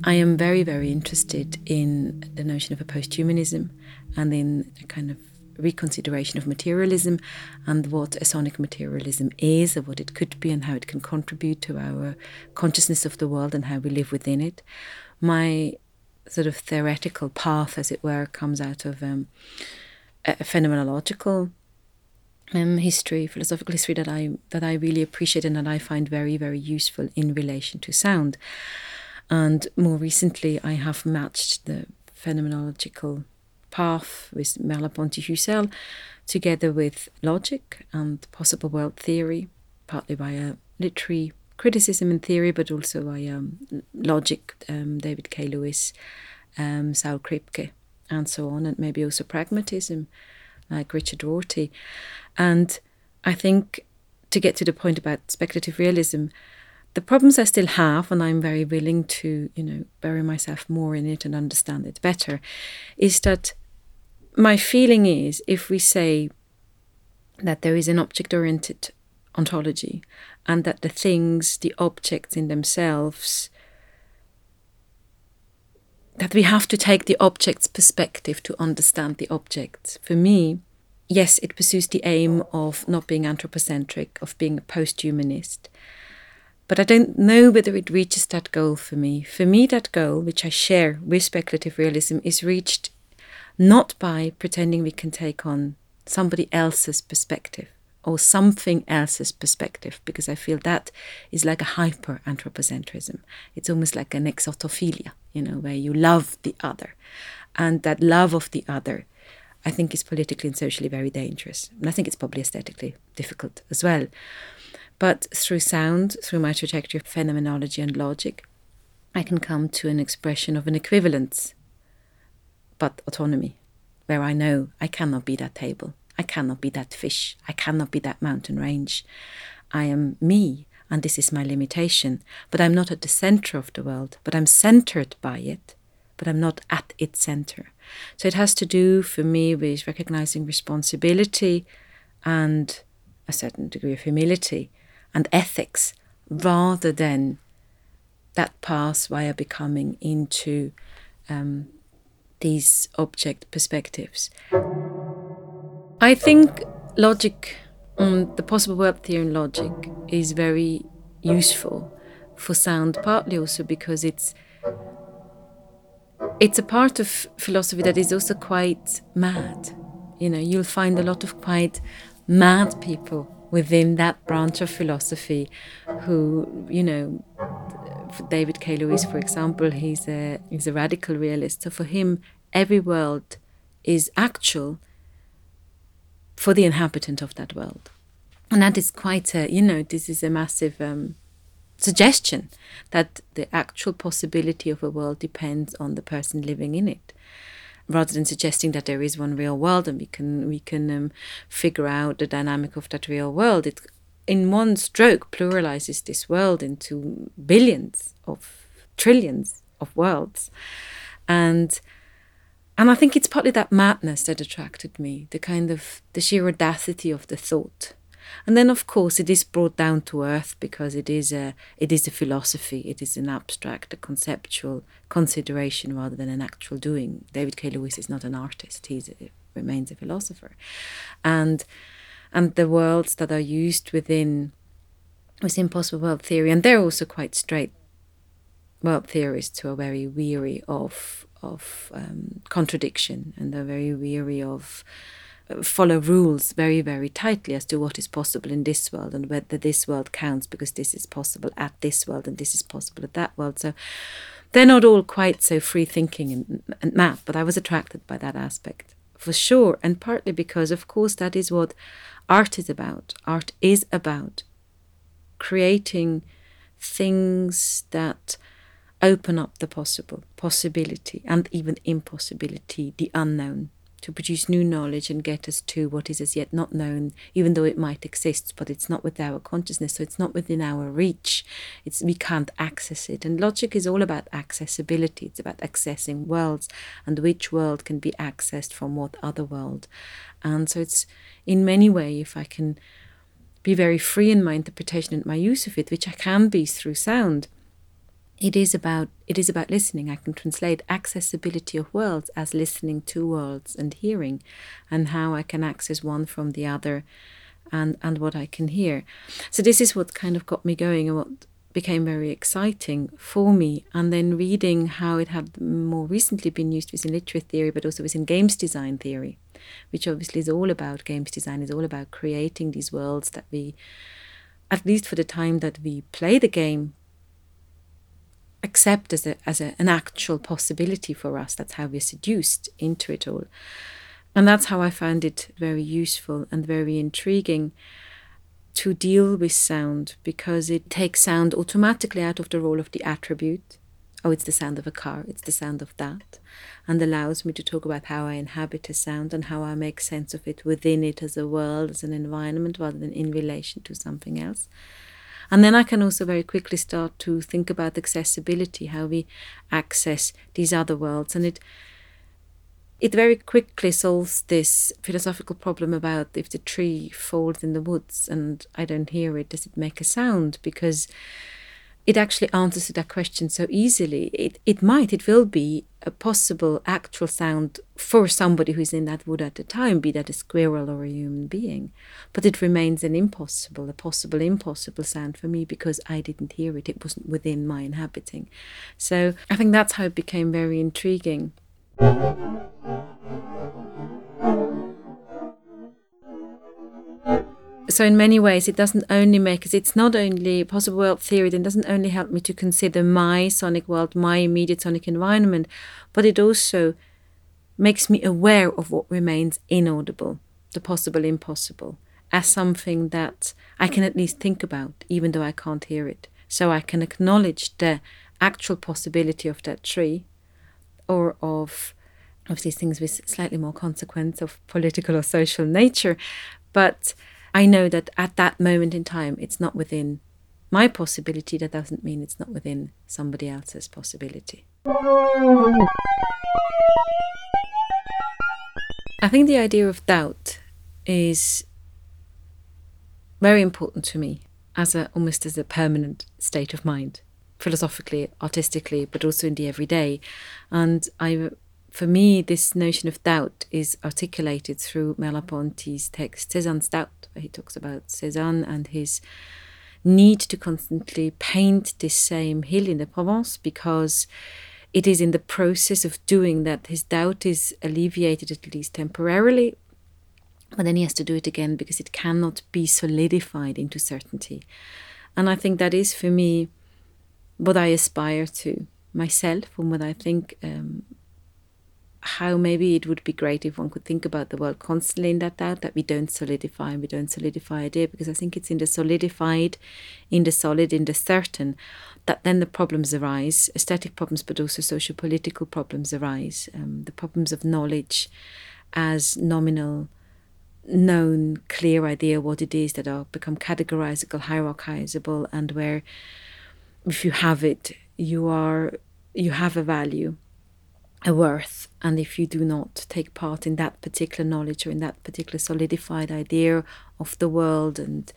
I am very, very interested in the notion of a posthumanism and in a kind of reconsideration of materialism and what a sonic materialism is, or what it could be, and how it can contribute to our consciousness of the world and how we live within it. My sort of theoretical path, as it were, comes out of um, a phenomenological um, history, philosophical history that I that I really appreciate and that I find very very useful in relation to sound. And more recently, I have matched the phenomenological path with Merleau-Ponty Husserl, together with logic and possible world theory, partly via literary criticism and theory, but also via um, logic, um, David K. Lewis, um, Saul Kripke, and so on, and maybe also pragmatism, like Richard Rorty. And I think to get to the point about speculative realism, the problems I still have, and I'm very willing to, you know, bury myself more in it and understand it better, is that my feeling is if we say that there is an object oriented ontology and that the things, the objects in themselves, that we have to take the object's perspective to understand the object. For me, yes, it pursues the aim of not being anthropocentric, of being a post humanist. But I don't know whether it reaches that goal for me. For me, that goal, which I share with speculative realism, is reached not by pretending we can take on somebody else's perspective or something else's perspective, because I feel that is like a hyper anthropocentrism. It's almost like an exotophilia, you know, where you love the other. And that love of the other I think is politically and socially very dangerous. And I think it's probably aesthetically difficult as well. But through sound, through my trajectory of phenomenology and logic, I can come to an expression of an equivalence, but autonomy, where I know I cannot be that table, I cannot be that fish, I cannot be that mountain range. I am me, and this is my limitation. But I'm not at the center of the world, but I'm centered by it, but I'm not at its center. So it has to do for me with recognizing responsibility and a certain degree of humility and ethics rather than that pass via becoming into um, these object perspectives. I think logic, um, the possible world theory in logic, is very useful for sound, partly also because it's it's a part of philosophy that is also quite mad. You know, you'll find a lot of quite mad people within that branch of philosophy who, you know, David K. Lewis, for example, he's a he's a radical realist. So for him, every world is actual for the inhabitant of that world, and that is quite a you know this is a massive um, suggestion that the actual possibility of a world depends on the person living in it. rather than suggesting that there is one real world and we can we can um, figure out the dynamic of that real world it in one stroke pluralizes this world into billions of trillions of worlds and and I think it's partly that madness that attracted me, the kind of the sheer audacity of the thought. And then of course it is brought down to earth because it is a it is a philosophy, it is an abstract, a conceptual consideration rather than an actual doing. David K. Lewis is not an artist, he remains a philosopher. And and the worlds that are used within within possible world theory, and they're also quite straight world theorists who are very weary of of um, contradiction and they're very weary of uh, follow rules very very tightly as to what is possible in this world and whether this world counts because this is possible at this world and this is possible at that world. So they're not all quite so free thinking and, and but i was attracted by that aspect for sure. And partly because of course that is what art is about. Art is about creating things that open up the possible, possibility, and even impossibility, the unknown, to produce new knowledge and get us to what is as yet not known, even though it might exist, but it's not with our consciousness, so it's not within our reach. It's we can't access it. And logic is all about accessibility. It's about accessing worlds and which world can be accessed from what other world. And so it's in many ways, if I can be very free in my interpretation and my use of it, which I can be through sound it is about it is about listening. I can translate accessibility of worlds as listening to worlds and hearing, and how I can access one from the other, and and what I can hear. So this is what kind of got me going and what became very exciting for me. And then reading how it had more recently been used within literature theory, but also within games design theory, which obviously is all about games design. is all about creating these worlds that we, at least for the time that we play the game, accept as, a, as a, an actual possibility for us. That's how we're seduced into it all. And that's how I found it very useful and very intriguing to deal with sound because it takes sound automatically out of the role of the attribute. Oh, it's the sound of a car, it's the sound of that, and allows me to talk about how I inhabit a sound and how I make sense of it within it as a world, as an environment, rather than in relation to something else. And then I can also very quickly start to think about accessibility, how we access these other worlds. And it it very quickly solves this philosophical problem about if the tree falls in the woods and I don't hear it, does it make a sound? Because it actually answers that question so easily. It, it might, it will be a possible actual sound for somebody who's in that wood at the time, be that a squirrel or a human being. But it remains an impossible, a possible impossible sound for me because I didn't hear it. It wasn't within my inhabiting. So I think that's how it became very intriguing. So in many ways it doesn't only make us it's not only possible world theory that doesn't only help me to consider my sonic world my immediate sonic environment but it also makes me aware of what remains inaudible the possible impossible as something that i can at least think about even though i can't hear it. So i can acknowledge the actual possibility of that tree or of of these things with slightly more consequence of political or social nature but I know that at that moment in time, it's not within my possibility. That doesn't mean it's not within somebody else's possibility. I think the idea of doubt is very important to me as a almost as a permanent state of mind philosophically artistically but also in the everyday and i for me, this notion of doubt is articulated through Merleau-Ponty's text Cézanne's Doubt, where he talks about Cézanne and his need to constantly paint this same hill in the Provence because it is in the process of doing that his doubt is alleviated at least temporarily, but then he has to do it again because it cannot be solidified into certainty. And I think that is for me what I aspire to myself and what I think um, how maybe it would be great if one could think about the world constantly in that doubt that we don't solidify and we don't solidify idea because I think it's in the solidified, in the solid, in the certain that then the problems arise, aesthetic problems, but also social political problems arise. Um, the problems of knowledge as nominal, known, clear idea what it is that are become categorizable, hierarchizable, and where if you have it, you are you have a value a worth and if you do not take part in that particular knowledge or in that particular solidified idea of the world and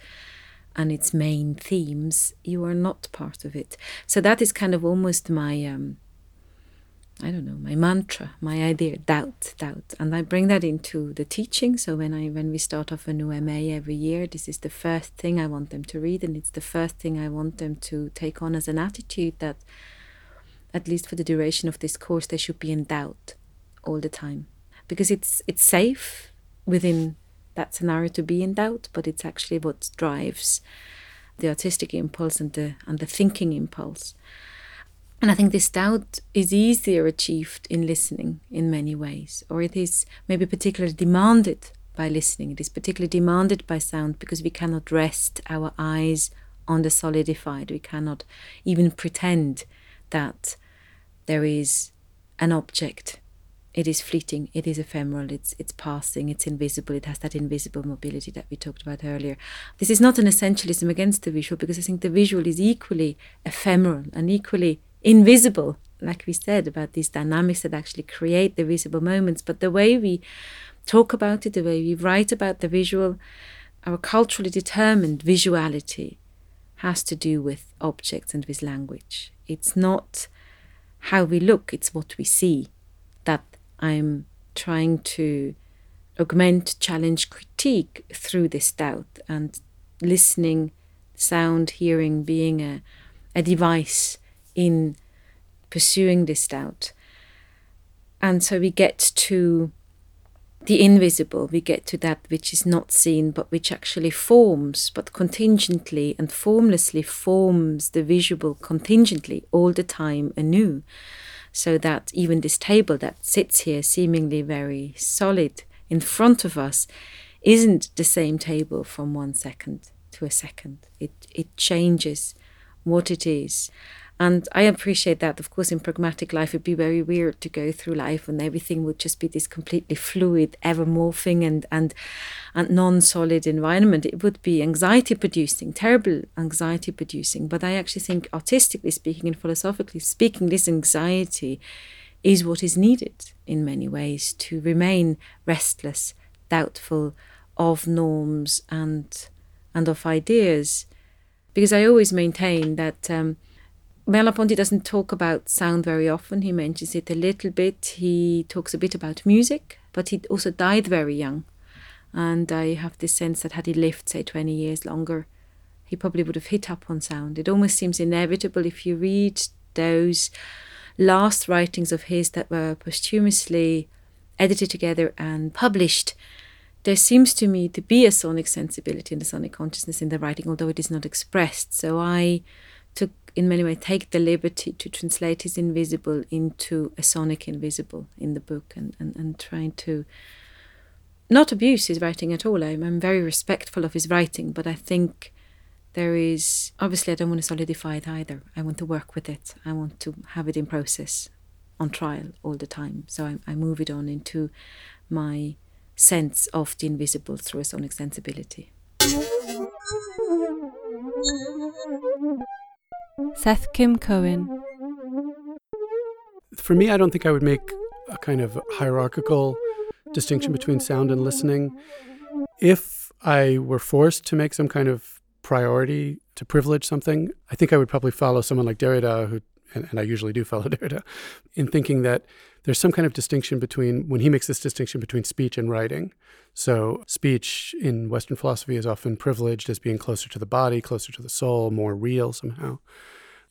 and its main themes you are not part of it. So that is kind of almost my um i don't know my mantra my idea doubt doubt. And i bring that into the teaching. So when i when we start off a new ma every year this is the first thing i want them to read and it's the first thing i want them to take on as an attitude that at least for the duration of this course, they should be in doubt all the time because it's it's safe within that scenario to be in doubt, but it's actually what drives the artistic impulse and the and the thinking impulse. And I think this doubt is easier achieved in listening in many ways, or it is maybe particularly demanded by listening. It is particularly demanded by sound because we cannot rest our eyes on the solidified. We cannot even pretend that there is an object. It is fleeting, it is ephemeral, it's it's passing, it's invisible, it has that invisible mobility that we talked about earlier. This is not an essentialism against the visual because I think the visual is equally ephemeral and equally invisible, like we said, about these dynamics that actually create the visible moments. But the way we talk about it, the way we write about the visual, our culturally determined visuality has to do with objects and with language. It's not how we look, it's what we see that I'm trying to augment, challenge, critique through this doubt and listening, sound, hearing being a, a device in pursuing this doubt. And so we get to the invisible, we get to that which is not seen, but which actually forms, but contingently and formlessly forms the visual contingently all the time anew. So that even this table that sits here, seemingly very solid in front of us, isn't the same table from one second to a second. It, it changes what it is. And I appreciate that. Of course, in pragmatic life, it'd be very weird to go through life and everything would just be this completely fluid, ever morphing and and and non-solid environment. It would be anxiety producing, terrible anxiety producing. But I actually think, artistically speaking and philosophically speaking, this anxiety is what is needed in many ways to remain restless, doubtful of norms and and of ideas. Because I always maintain that. Um, Merleau-Ponty doesn't talk about sound very often. He mentions it a little bit. He talks a bit about music, but he also died very young. And I have this sense that had he lived, say, 20 years longer, he probably would have hit up on sound. It almost seems inevitable if you read those last writings of his that were posthumously edited together and published. There seems to me to be a sonic sensibility and a sonic consciousness in the writing, although it is not expressed. So I in many ways take the liberty to translate his invisible into a sonic invisible in the book and, and, and trying to not abuse his writing at all. I'm, I'm very respectful of his writing, but I think there is obviously I don't want to solidify it either. I want to work with it. I want to have it in process on trial all the time. So I, I move it on into my sense of the invisible through a sonic sensibility. Seth Kim Cohen. For me, I don't think I would make a kind of hierarchical distinction between sound and listening. If I were forced to make some kind of priority to privilege something, I think I would probably follow someone like Derrida, who, and, and I usually do follow (laughs) Derrida, in thinking that there's some kind of distinction between, when he makes this distinction between speech and writing. So, speech in Western philosophy is often privileged as being closer to the body, closer to the soul, more real somehow.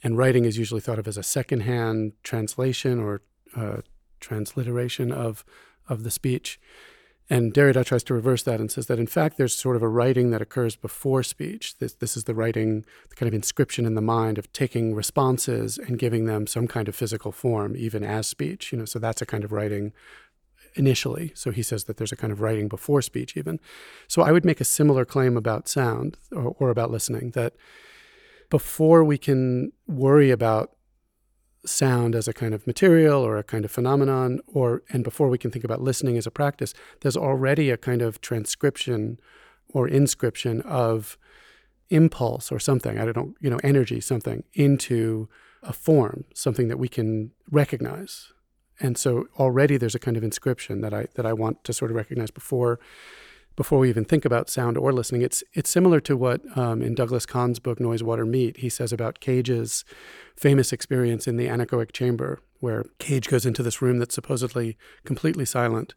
And writing is usually thought of as a secondhand translation or uh, transliteration of, of the speech. And Derrida tries to reverse that and says that in fact there's sort of a writing that occurs before speech. This, this is the writing, the kind of inscription in the mind of taking responses and giving them some kind of physical form, even as speech. You know, so that's a kind of writing initially. So he says that there's a kind of writing before speech, even. So I would make a similar claim about sound or, or about listening that before we can worry about sound as a kind of material or a kind of phenomenon or and before we can think about listening as a practice there's already a kind of transcription or inscription of impulse or something i don't know you know energy something into a form something that we can recognize. And so already there's a kind of inscription that i that i want to sort of recognize before before we even think about sound or listening. It's it's similar to what um, in Douglas Kahn's book Noise, Water, Meat he says about Cage's famous experience in the anechoic chamber, where Cage goes into this room that's supposedly completely silent,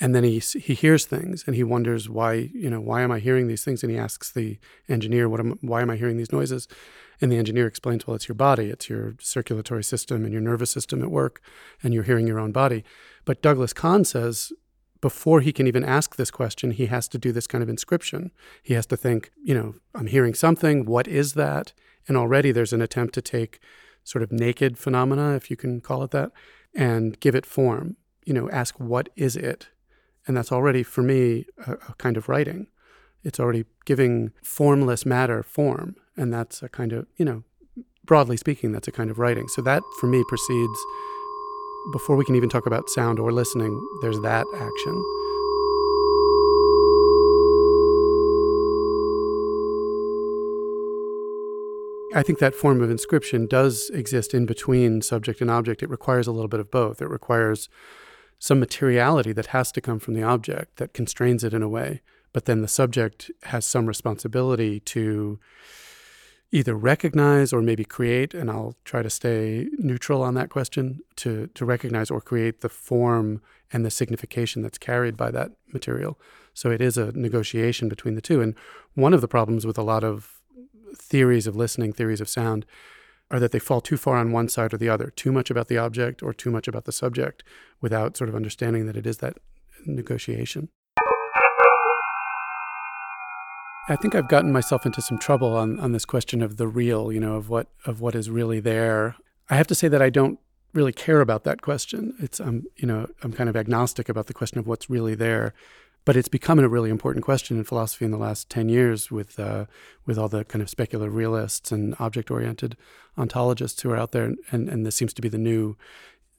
and then he he hears things and he wonders why you know why am I hearing these things, and he asks the engineer what am why am I hearing these noises, and the engineer explains well it's your body, it's your circulatory system and your nervous system at work, and you're hearing your own body, but Douglas Kahn says before he can even ask this question, he has to do this kind of inscription. He has to think, you know, I'm hearing something. What is that? And already there's an attempt to take sort of naked phenomena, if you can call it that, and give it form. You know, ask, what is it? And that's already, for me, a, a kind of writing. It's already giving formless matter form. And that's a kind of, you know, broadly speaking, that's a kind of writing. So that, for me, precedes before we can even talk about sound or listening, there's that action. I think that form of inscription does exist in between subject and object. It requires a little bit of both. It requires some materiality that has to come from the object that constrains it in a way, but then the subject has some responsibility to either recognize or maybe create, and I'll try to stay neutral on that question, to, to recognize or create the form and the signification that's carried by that material. So it is a negotiation between the two. And one of the problems with a lot of theories of listening, theories of sound, are that they fall too far on one side or the other, too much about the object or too much about the subject, without sort of understanding that it is that negotiation. I think I've gotten myself into some trouble on, on this question of the real, you know, of what of what is really there. I have to say that I don't really care about that question. It's I'm you know I'm kind of agnostic about the question of what's really there, but it's becoming a really important question in philosophy in the last ten years with uh, with all the kind of speculative realists and object oriented ontologists who are out there, and and this seems to be the new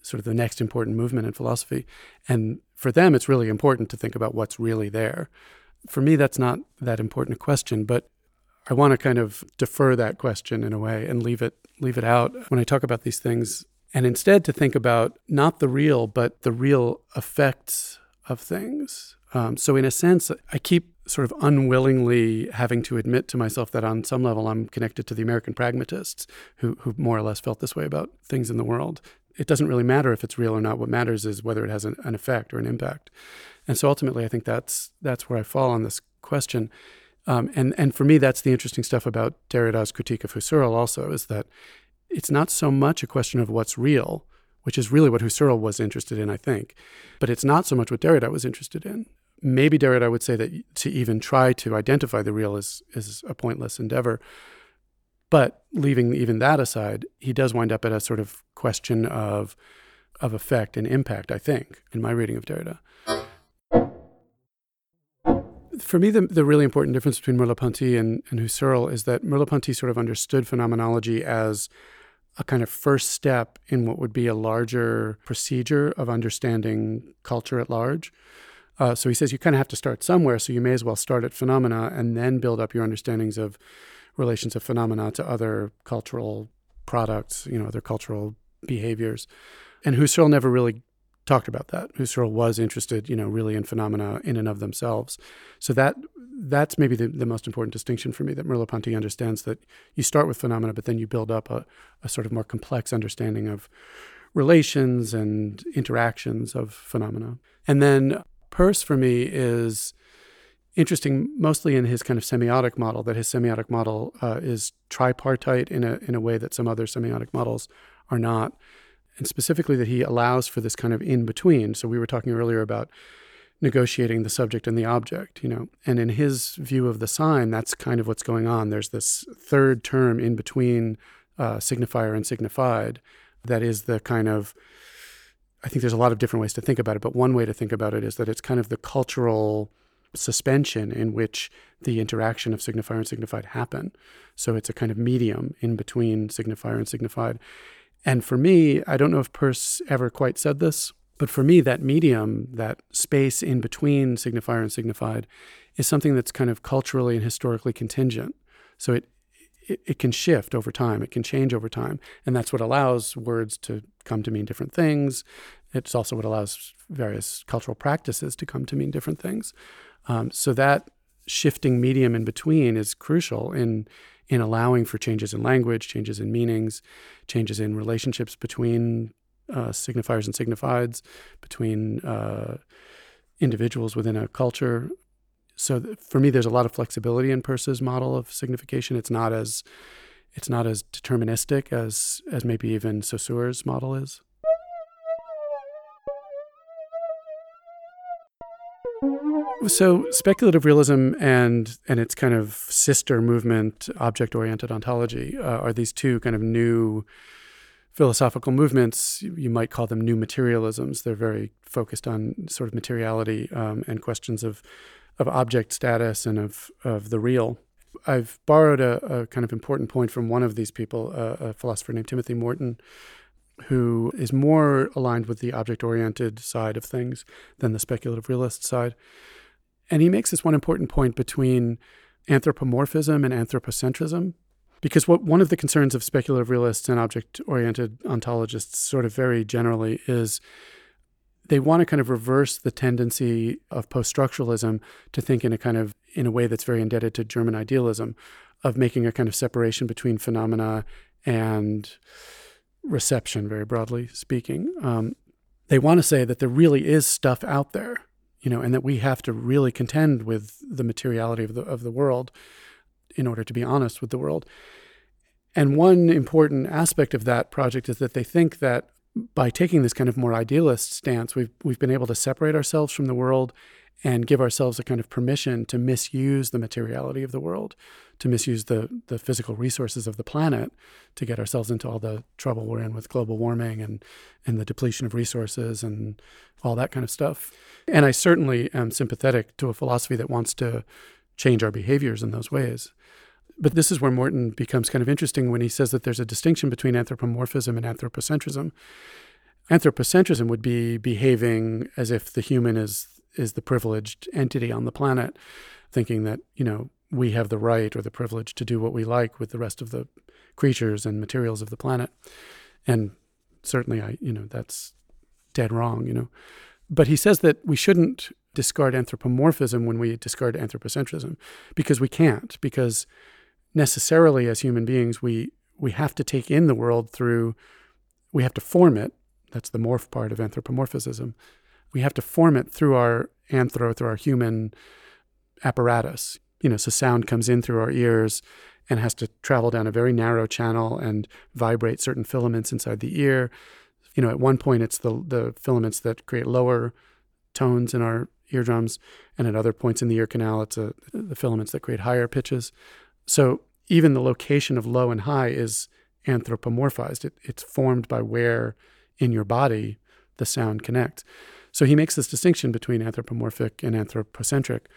sort of the next important movement in philosophy. And for them, it's really important to think about what's really there for me, that's not that important a question, but I want to kind of defer that question in a way and leave it leave it out when I talk about these things, and instead to think about not the real, but the real effects of things. Um, so, in a sense, I keep sort of unwillingly having to admit to myself that on some level I'm connected to the American pragmatists who, who more or less felt this way about things in the world. It doesn't really matter if it's real or not. What matters is whether it has an, an effect or an impact. And so ultimately, I think that's that's where I fall on this question. Um, and and for me, that's the interesting stuff about Derrida's critique of Husserl. Also, is that it's not so much a question of what's real, which is really what Husserl was interested in, I think, but it's not so much what Derrida was interested in. Maybe Derrida would say that to even try to identify the real is is a pointless endeavor. But leaving even that aside, he does wind up at a sort of question of of effect and impact. I think in my reading of Derrida for me, the, the really important difference between Merleau-Ponty and, and Husserl is that Merleau-Ponty sort of understood phenomenology as a kind of first step in what would be a larger procedure of understanding culture at large. Uh, so he says you kind of have to start somewhere, so you may as well start at phenomena and then build up your understandings of relations of phenomena to other cultural products, you know, other cultural behaviors. And Husserl never really talked about that. Husserl was interested, you know, really in phenomena in and of themselves. So that that's maybe the, the most important distinction for me that Merleau-Ponty understands that you start with phenomena, but then you build up a, a sort of more complex understanding of relations and interactions of phenomena. And then Peirce for me is interesting mostly in his kind of semiotic model, that his semiotic model uh, is tripartite in a, in a way that some other semiotic models are not and specifically that he allows for this kind of in between. So we were talking earlier about negotiating the subject and the object, you know. And in his view of the sign, that's kind of what's going on. There's this third term in between uh, signifier and signified that is the kind of I think there's a lot of different ways to think about it, but one way to think about it is that it's kind of the cultural suspension in which the interaction of signifier and signified happen. So it's a kind of medium in between signifier and signified. And for me, I don't know if Peirce ever quite said this, but for me, that medium, that space in between signifier and signified, is something that's kind of culturally and historically contingent. So it, it, it can shift over time, it can change over time. And that's what allows words to come to mean different things. It's also what allows various cultural practices to come to mean different things. Um, so that shifting medium in between is crucial in in allowing for changes in language, changes in meanings, changes in relationships between uh, signifiers and signifieds, between uh, individuals within a culture. So th- for me, there's a lot of flexibility in Peirce's model of signification. It's not as it's not as deterministic as as maybe even Saussure's model is. So speculative realism and and its kind of sister movement, object-oriented ontology, uh, are these two kind of new philosophical movements. You might call them new materialisms. They're very focused on sort of materiality um, and questions of of object status and of of the real. I've borrowed a, a kind of important point from one of these people, a philosopher named Timothy Morton, who is more aligned with the object oriented side of things than the speculative realist side. And he makes this one important point between anthropomorphism and anthropocentrism. Because what one of the concerns of speculative realists and object oriented ontologists, sort of very generally, is they want to kind of reverse the tendency of post structuralism to think in a kind of in a way that's very indebted to German idealism, of making a kind of separation between phenomena and reception, very broadly speaking. Um, they want to say that there really is stuff out there you know, and that we have to really contend with the materiality of the of the world in order to be honest with the world. And one important aspect of that project is that they think that by taking this kind of more idealist stance, we've we've been able to separate ourselves from the world and give ourselves a kind of permission to misuse the materiality of the world, to misuse the, the physical resources of the planet to get ourselves into all the trouble we're in with global warming and, and the depletion of resources and all that kind of stuff. And I certainly am sympathetic to a philosophy that wants to change our behaviors in those ways. But this is where Morton becomes kind of interesting when he says that there's a distinction between anthropomorphism and anthropocentrism. Anthropocentrism would be behaving as if the human is is the privileged entity on the planet, thinking that, you know, we have the right or the privilege to do what we like with the rest of the creatures and materials of the planet. And certainly I, you know, that's dead wrong, you know. But he says that we shouldn't discard anthropomorphism when we discard anthropocentrism because we can't because necessarily as human beings we we have to take in the world through we have to form it that's the morph part of anthropomorphism we have to form it through our anthro, through our human apparatus. You know, so sound comes in through our ears and has to travel down a very narrow channel and vibrate certain filaments inside the ear. You know, at one point it's the the filaments that create lower tones in our eardrums, and at other points in the ear canal, it's a, the filaments that create higher pitches. So even the location of low and high is anthropomorphized. It, it's formed by where in your body the sound connects. So he makes this distinction between anthropomorphic and anthropocentric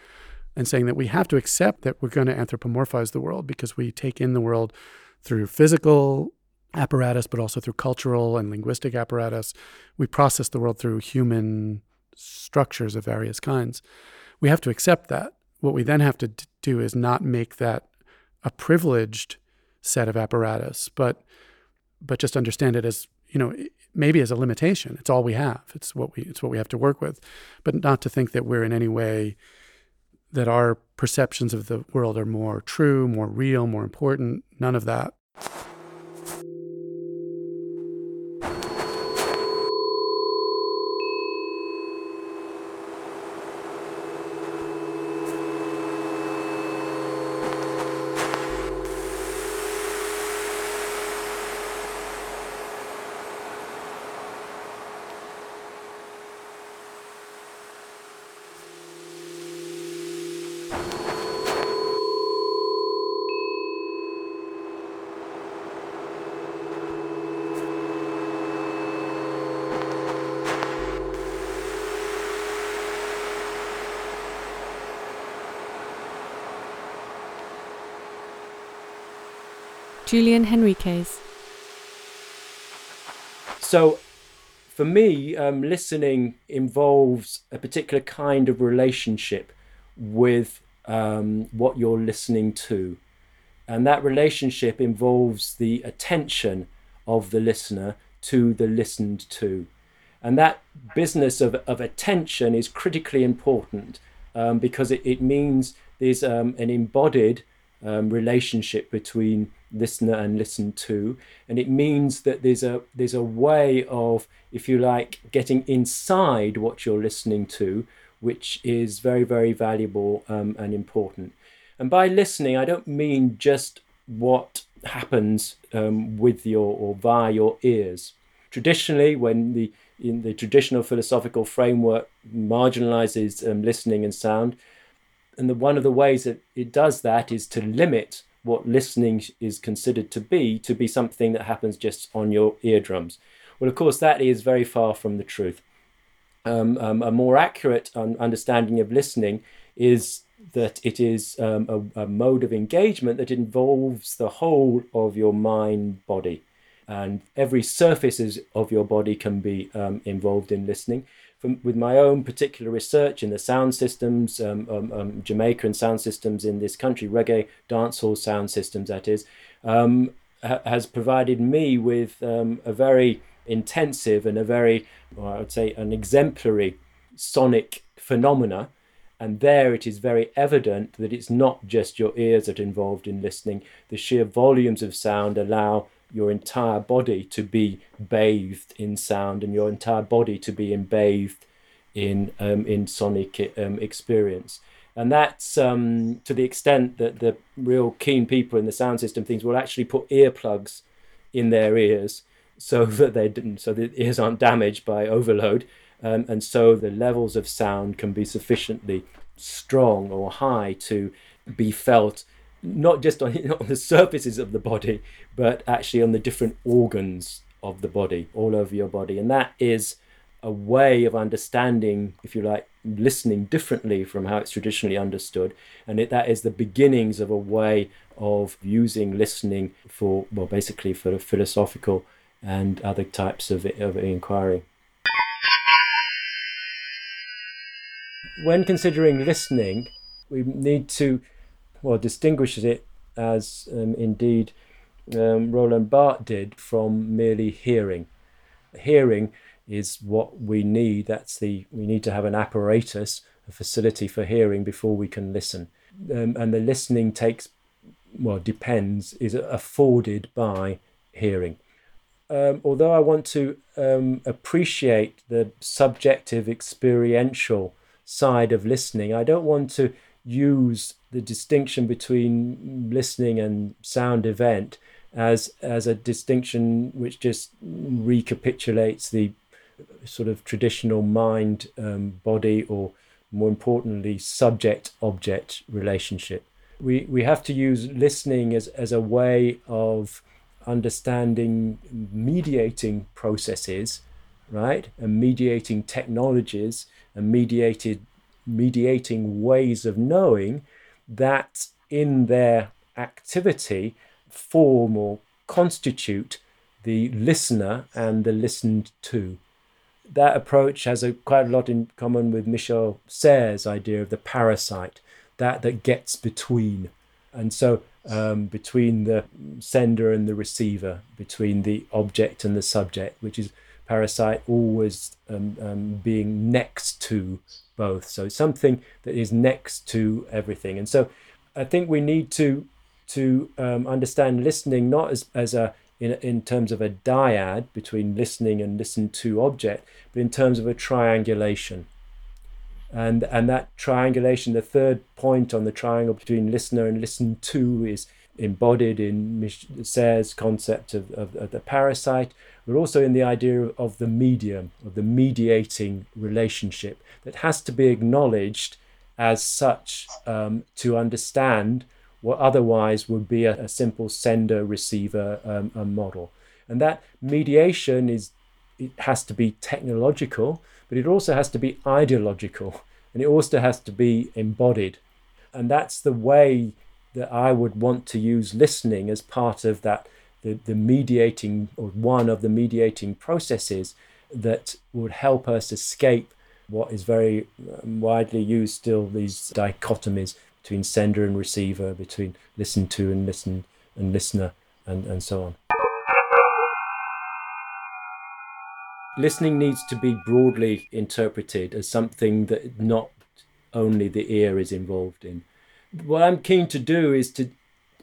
and saying that we have to accept that we're going to anthropomorphize the world because we take in the world through physical apparatus, but also through cultural and linguistic apparatus. We process the world through human structures of various kinds. We have to accept that. What we then have to do is not make that a privileged set of apparatus, but but just understand it as you know maybe as a limitation. It's all we have. It's what we it's what we have to work with, but not to think that we're in any way that our perceptions of the world are more true, more real, more important. None of that. Julian Henriques. So, for me, um, listening involves a particular kind of relationship with um, what you're listening to. And that relationship involves the attention of the listener to the listened to. And that business of, of attention is critically important um, because it, it means there's um, an embodied um, relationship between listener and listened to. And it means that there's a, there's a way of, if you like, getting inside what you're listening to, which is very, very valuable um, and important. And by listening, I don't mean just what happens um, with your or via your ears. Traditionally, when the in the traditional philosophical framework marginalizes um, listening and sound, and the, one of the ways that it does that is to limit what listening is considered to be to be something that happens just on your eardrums. Well, of course, that is very far from the truth. Um, um, a more accurate understanding of listening is that it is um, a, a, mode of engagement that involves the whole of your mind body. And every surface of your body can be um, involved in listening. From, with my own particular research in the sound systems, um, um, um, Jamaican sound systems in this country, reggae dancehall sound systems, that is, um, ha- has provided me with a very intensive and a very, well, I would say, an exemplary sonic phenomena and there it is very evident that it's not just your ears that are involved in listening. The sheer volumes of sound allow your entire body to be bathed in sound and your entire body to be bathed in um, in sonic um, experience. And that's um, to the extent that the real keen people in the sound system things will actually put earplugs in their ears so (laughs) that they didn't, so the ears aren't damaged by overload um, and so the levels of sound can be sufficiently strong or high to be felt not just on, (laughs) on the surfaces of the body, but actually on the different organs of the body, all over your body. And that is a way of understanding, if you like, listening differently from how it's traditionally understood. And it, that is the beginnings of a way of using listening for, well, basically for philosophical and other types of, of inquiry. when considering listening, we need to well distinguishes it as um, indeed um, Roland Barthes did from merely hearing. Hearing is what we need. That's the we need to have an apparatus, a facility for hearing before we can listen, um, and the listening takes well depends is afforded by hearing. Um, although I want to um, appreciate the subjective experiential side of listening. I don't want to use the distinction between listening and sound event as as a distinction which just recapitulates the sort of traditional mind um, body or more importantly subject object relationship. We we have to use listening as as a way of understanding mediating processes right? And mediating technologies and mediated mediating ways of knowing that in their activity form or constitute the listener and the listened to. That approach has a, quite a lot in common with Michel Serres' idea of the parasite, that that gets between. And so um, between the sender and the receiver, between the object and the subject, which is parasite always um, um, being next to both. So something that is next to everything. And so I think we need to to um, understand listening not as, as a in, in terms of a dyad between listening and listened to object, but in terms of a triangulation. And, and that triangulation, the third point on the triangle between listener and listened to, is embodied in Serres' concept of, of, of, the parasite, but also in the idea of the medium, of the mediating relationship that has to be acknowledged as such um, to understand what otherwise would be a, a simple sender receiver um, model. And that mediation is it has to be technological, but it also has to be ideological, and it also has to be embodied. And that's the way that I would want to use listening as part of that, the, the mediating, or one of the mediating processes that would help us escape what is very um, widely used still, these dichotomies between sender and receiver, between listen to and listen and listener, and, and so on. Listening needs to be broadly interpreted as something that not only the ear is involved in. What I'm keen to do is to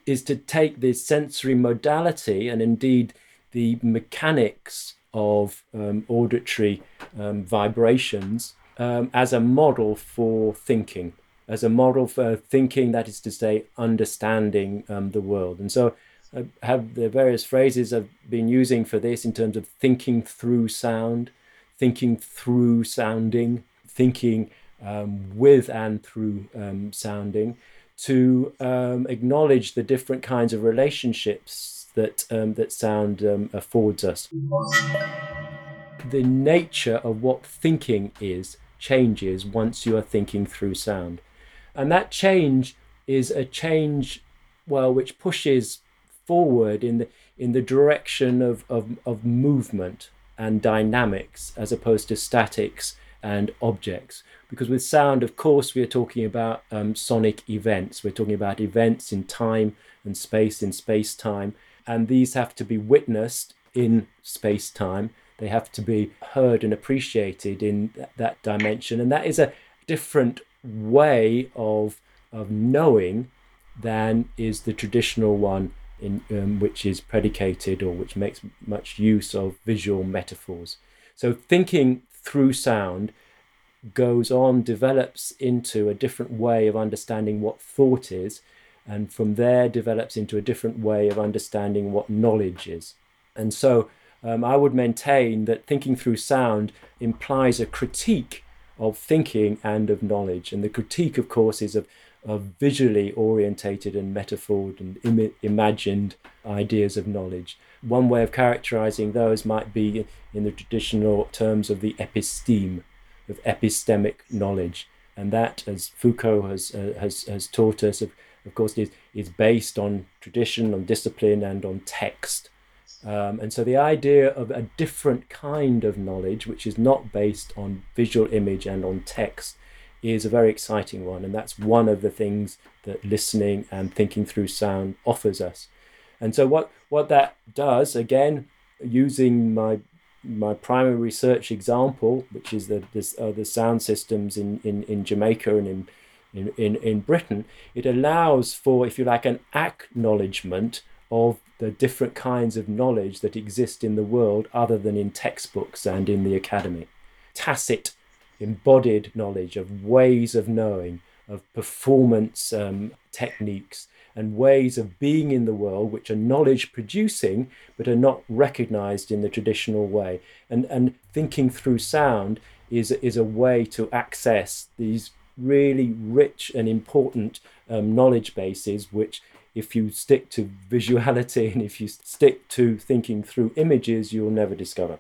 is to take the sensory modality and indeed the mechanics of um, auditory um, vibrations um, as a model for thinking, as a model for thinking, that is to say, understanding um, the world. And so I have the various phrases I've been using for this in terms of thinking through sound, thinking through sounding, thinking um, with and through um, sounding, to um, acknowledge the different kinds of relationships that um, that sound um, affords us. The nature of what thinking is changes once you are thinking through sound, and that change is a change, well, which pushes forward in the in the direction of, of, of movement and dynamics as opposed to statics and objects. Because with sound, of course, we are talking about um, sonic events. We're talking about events in time and space, in space time. And these have to be witnessed in space time. They have to be heard and appreciated in th- that dimension. And that is a different way of, of knowing than is the traditional one in um, which is predicated or which makes much use of visual metaphors. So thinking through sound goes on, develops into a different way of understanding what thought is, and from there develops into a different way of understanding what knowledge is. And so um, I would maintain that thinking through sound implies a critique of thinking and of knowledge. And the critique, of course, is of, of visually orientated and metaphored and Im- imagined ideas of knowledge. One way of characterizing those might be in the traditional terms of the episteme, of epistemic knowledge. And that, as Foucault has, uh, has, has taught us, of, of course, is, is based on tradition, on discipline, and on text. Um, and so the idea of a different kind of knowledge, which is not based on visual image and on text, is a very exciting one. And that's one of the things that listening and thinking through sound offers us. And so what, what that does, again, using my my primary research example, which is the uh, the sound systems in, in, in Jamaica and in, in, in, in Britain, it allows for, if you like, an acknowledgement of the different kinds of knowledge that exist in the world other than in textbooks and in the academy. Tacit, embodied knowledge of ways of knowing, of performance um, techniques, and ways of being in the world which are knowledge producing but are not recognized in the traditional way. And, and thinking through sound is, is a way to access these really rich and important um, knowledge bases which if you stick to visuality (laughs) and if you stick to thinking through images, you'll never discover.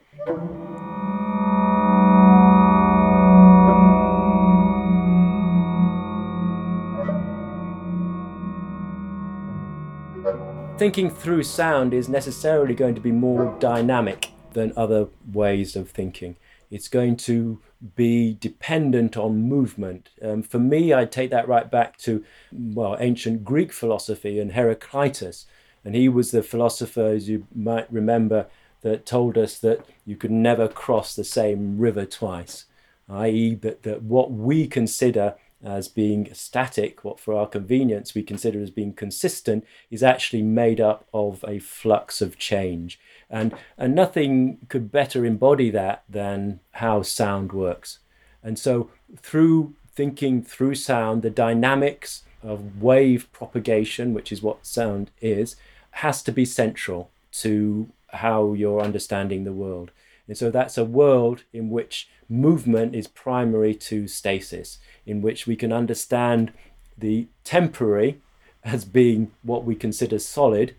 Thinking through sound is necessarily going to be more dynamic than other ways of thinking. It's going to be dependent on movement. Um, for me, I take that right back to well ancient Greek philosophy and Heraclitus, and he was the philosopher, as you might remember, that told us that you could never cross the same river twice, i.e., that, that what we consider as being static, what for our convenience we consider as being consistent, is actually made up of a flux of change. And, and nothing could better embody that than how sound works. And so, through thinking through sound, the dynamics of wave propagation, which is what sound is, has to be central to how you're understanding the world. And so, that's a world in which movement is primary to stasis in which we can understand the temporary as being what we consider solid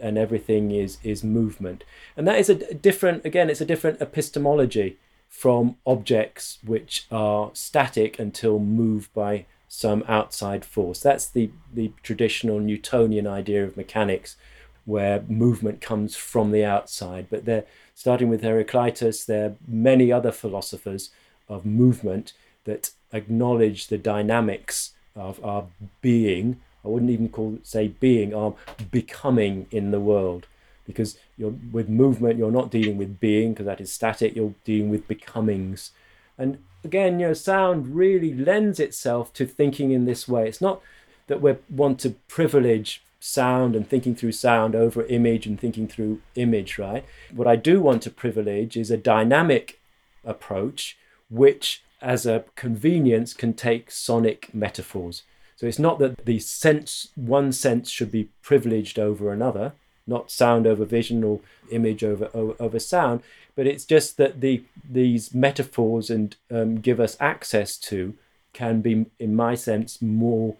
and everything is is movement and that is a different again it's a different epistemology from objects which are static until moved by some outside force. That's the, the traditional Newtonian idea of mechanics, where movement comes from the outside. But they're starting with Heraclitus, there are many other philosophers of movement that acknowledge the dynamics of our being. I wouldn't even call say being, our becoming in the world. Because you're with movement, you're not dealing with being, because that is static, you're dealing with becomings. And again, you know, sound really lends itself to thinking in this way. It's not that we want to privilege sound and thinking through sound over image and thinking through image, right? What I do want to privilege is a dynamic approach, which, as a convenience, can take sonic metaphors. So it's not that the sense, one sense should be privileged over another, not sound over vision or image over, over, over sound, but it's just that the these metaphors and um, give us access to can be, in my sense, more,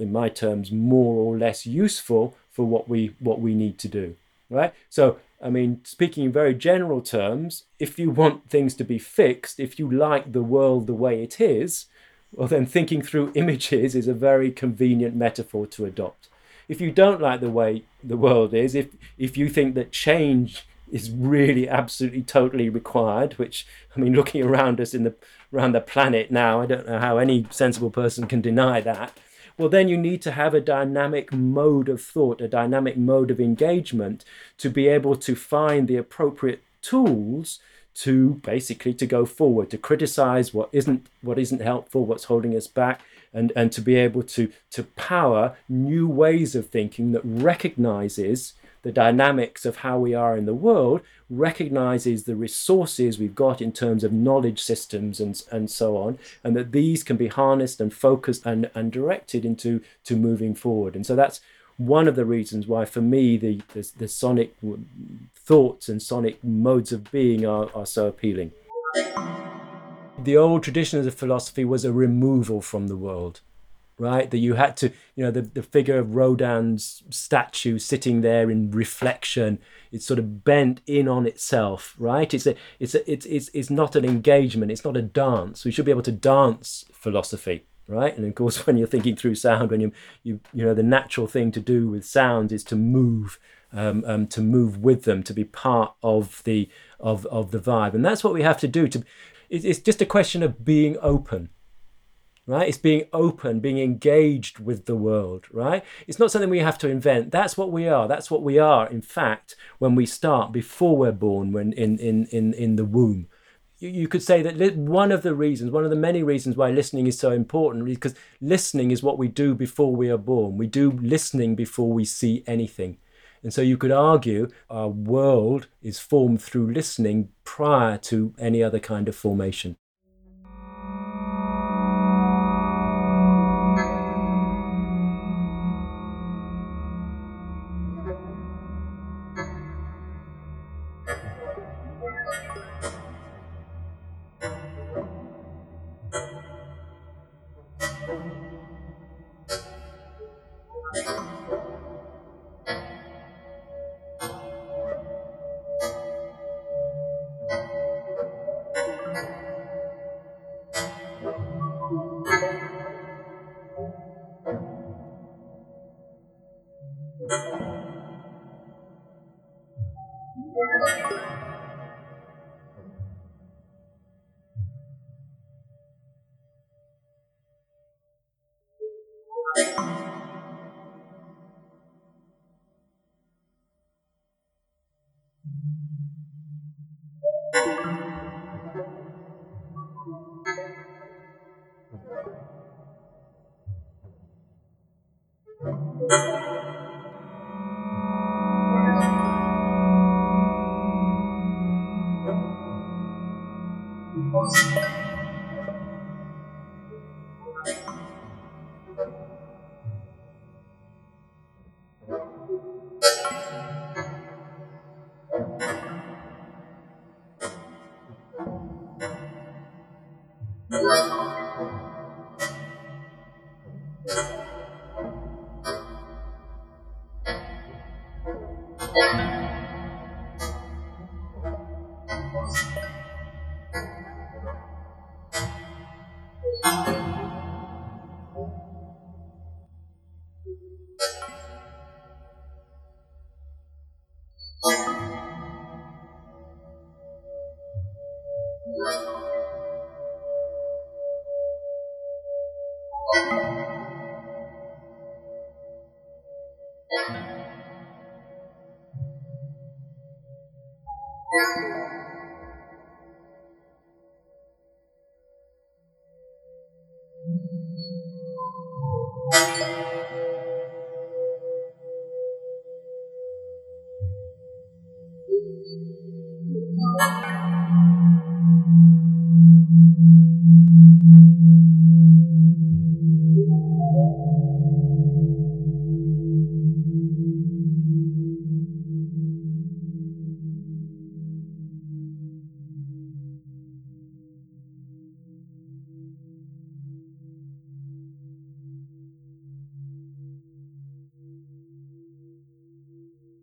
in my terms, more or less useful for what we what we need to do, right? So, I mean, speaking in very general terms, if you want things to be fixed, if you like the world the way it is, well, then thinking through (laughs) images is a very convenient metaphor to adopt. If you don't like the way the world is, if if you think that change is really absolutely totally required which i mean looking around us in the around the planet now i don't know how any sensible person can deny that well then you need to have a dynamic mode of thought a dynamic mode of engagement to be able to find the appropriate tools to basically to go forward to criticize what isn't what isn't helpful what's holding us back and and to be able to to power new ways of thinking that recognizes the dynamics of how we are in the world, recognizes the resources we've got in terms of knowledge systems and, and so on, and that these can be harnessed and focused and, and directed into to moving forward. And so that's one of the reasons why, for me, the, the, the sonic thoughts and sonic modes of being are, are so appealing. The old tradition of philosophy was a removal from the world right? That you had to, you know, the, the figure of Rodin's statue sitting there in reflection, it's sort of bent in on itself, right? It's a, it's a, it's, it's, it's not an engagement, it's not a dance. We should be able to dance philosophy, right? And of course, (laughs) when you're thinking through sound, when you, you, you know, the natural thing to do with sound is to move, um, um, to move with them, to be part of the, of, of the vibe. And that's what we have to do to, it's just a question of being open right? It's being open, being engaged with the world, right? It's not something we have to invent. That's what we are. That's what we are, in fact, when we start, before we're born, when in, in, in, in the womb. You, you could say that one of the reasons, one of the many reasons why listening is so important is because listening is what we do before we are born. We do listening before we see anything. And so you could argue our world is formed through listening prior to any other kind of formation.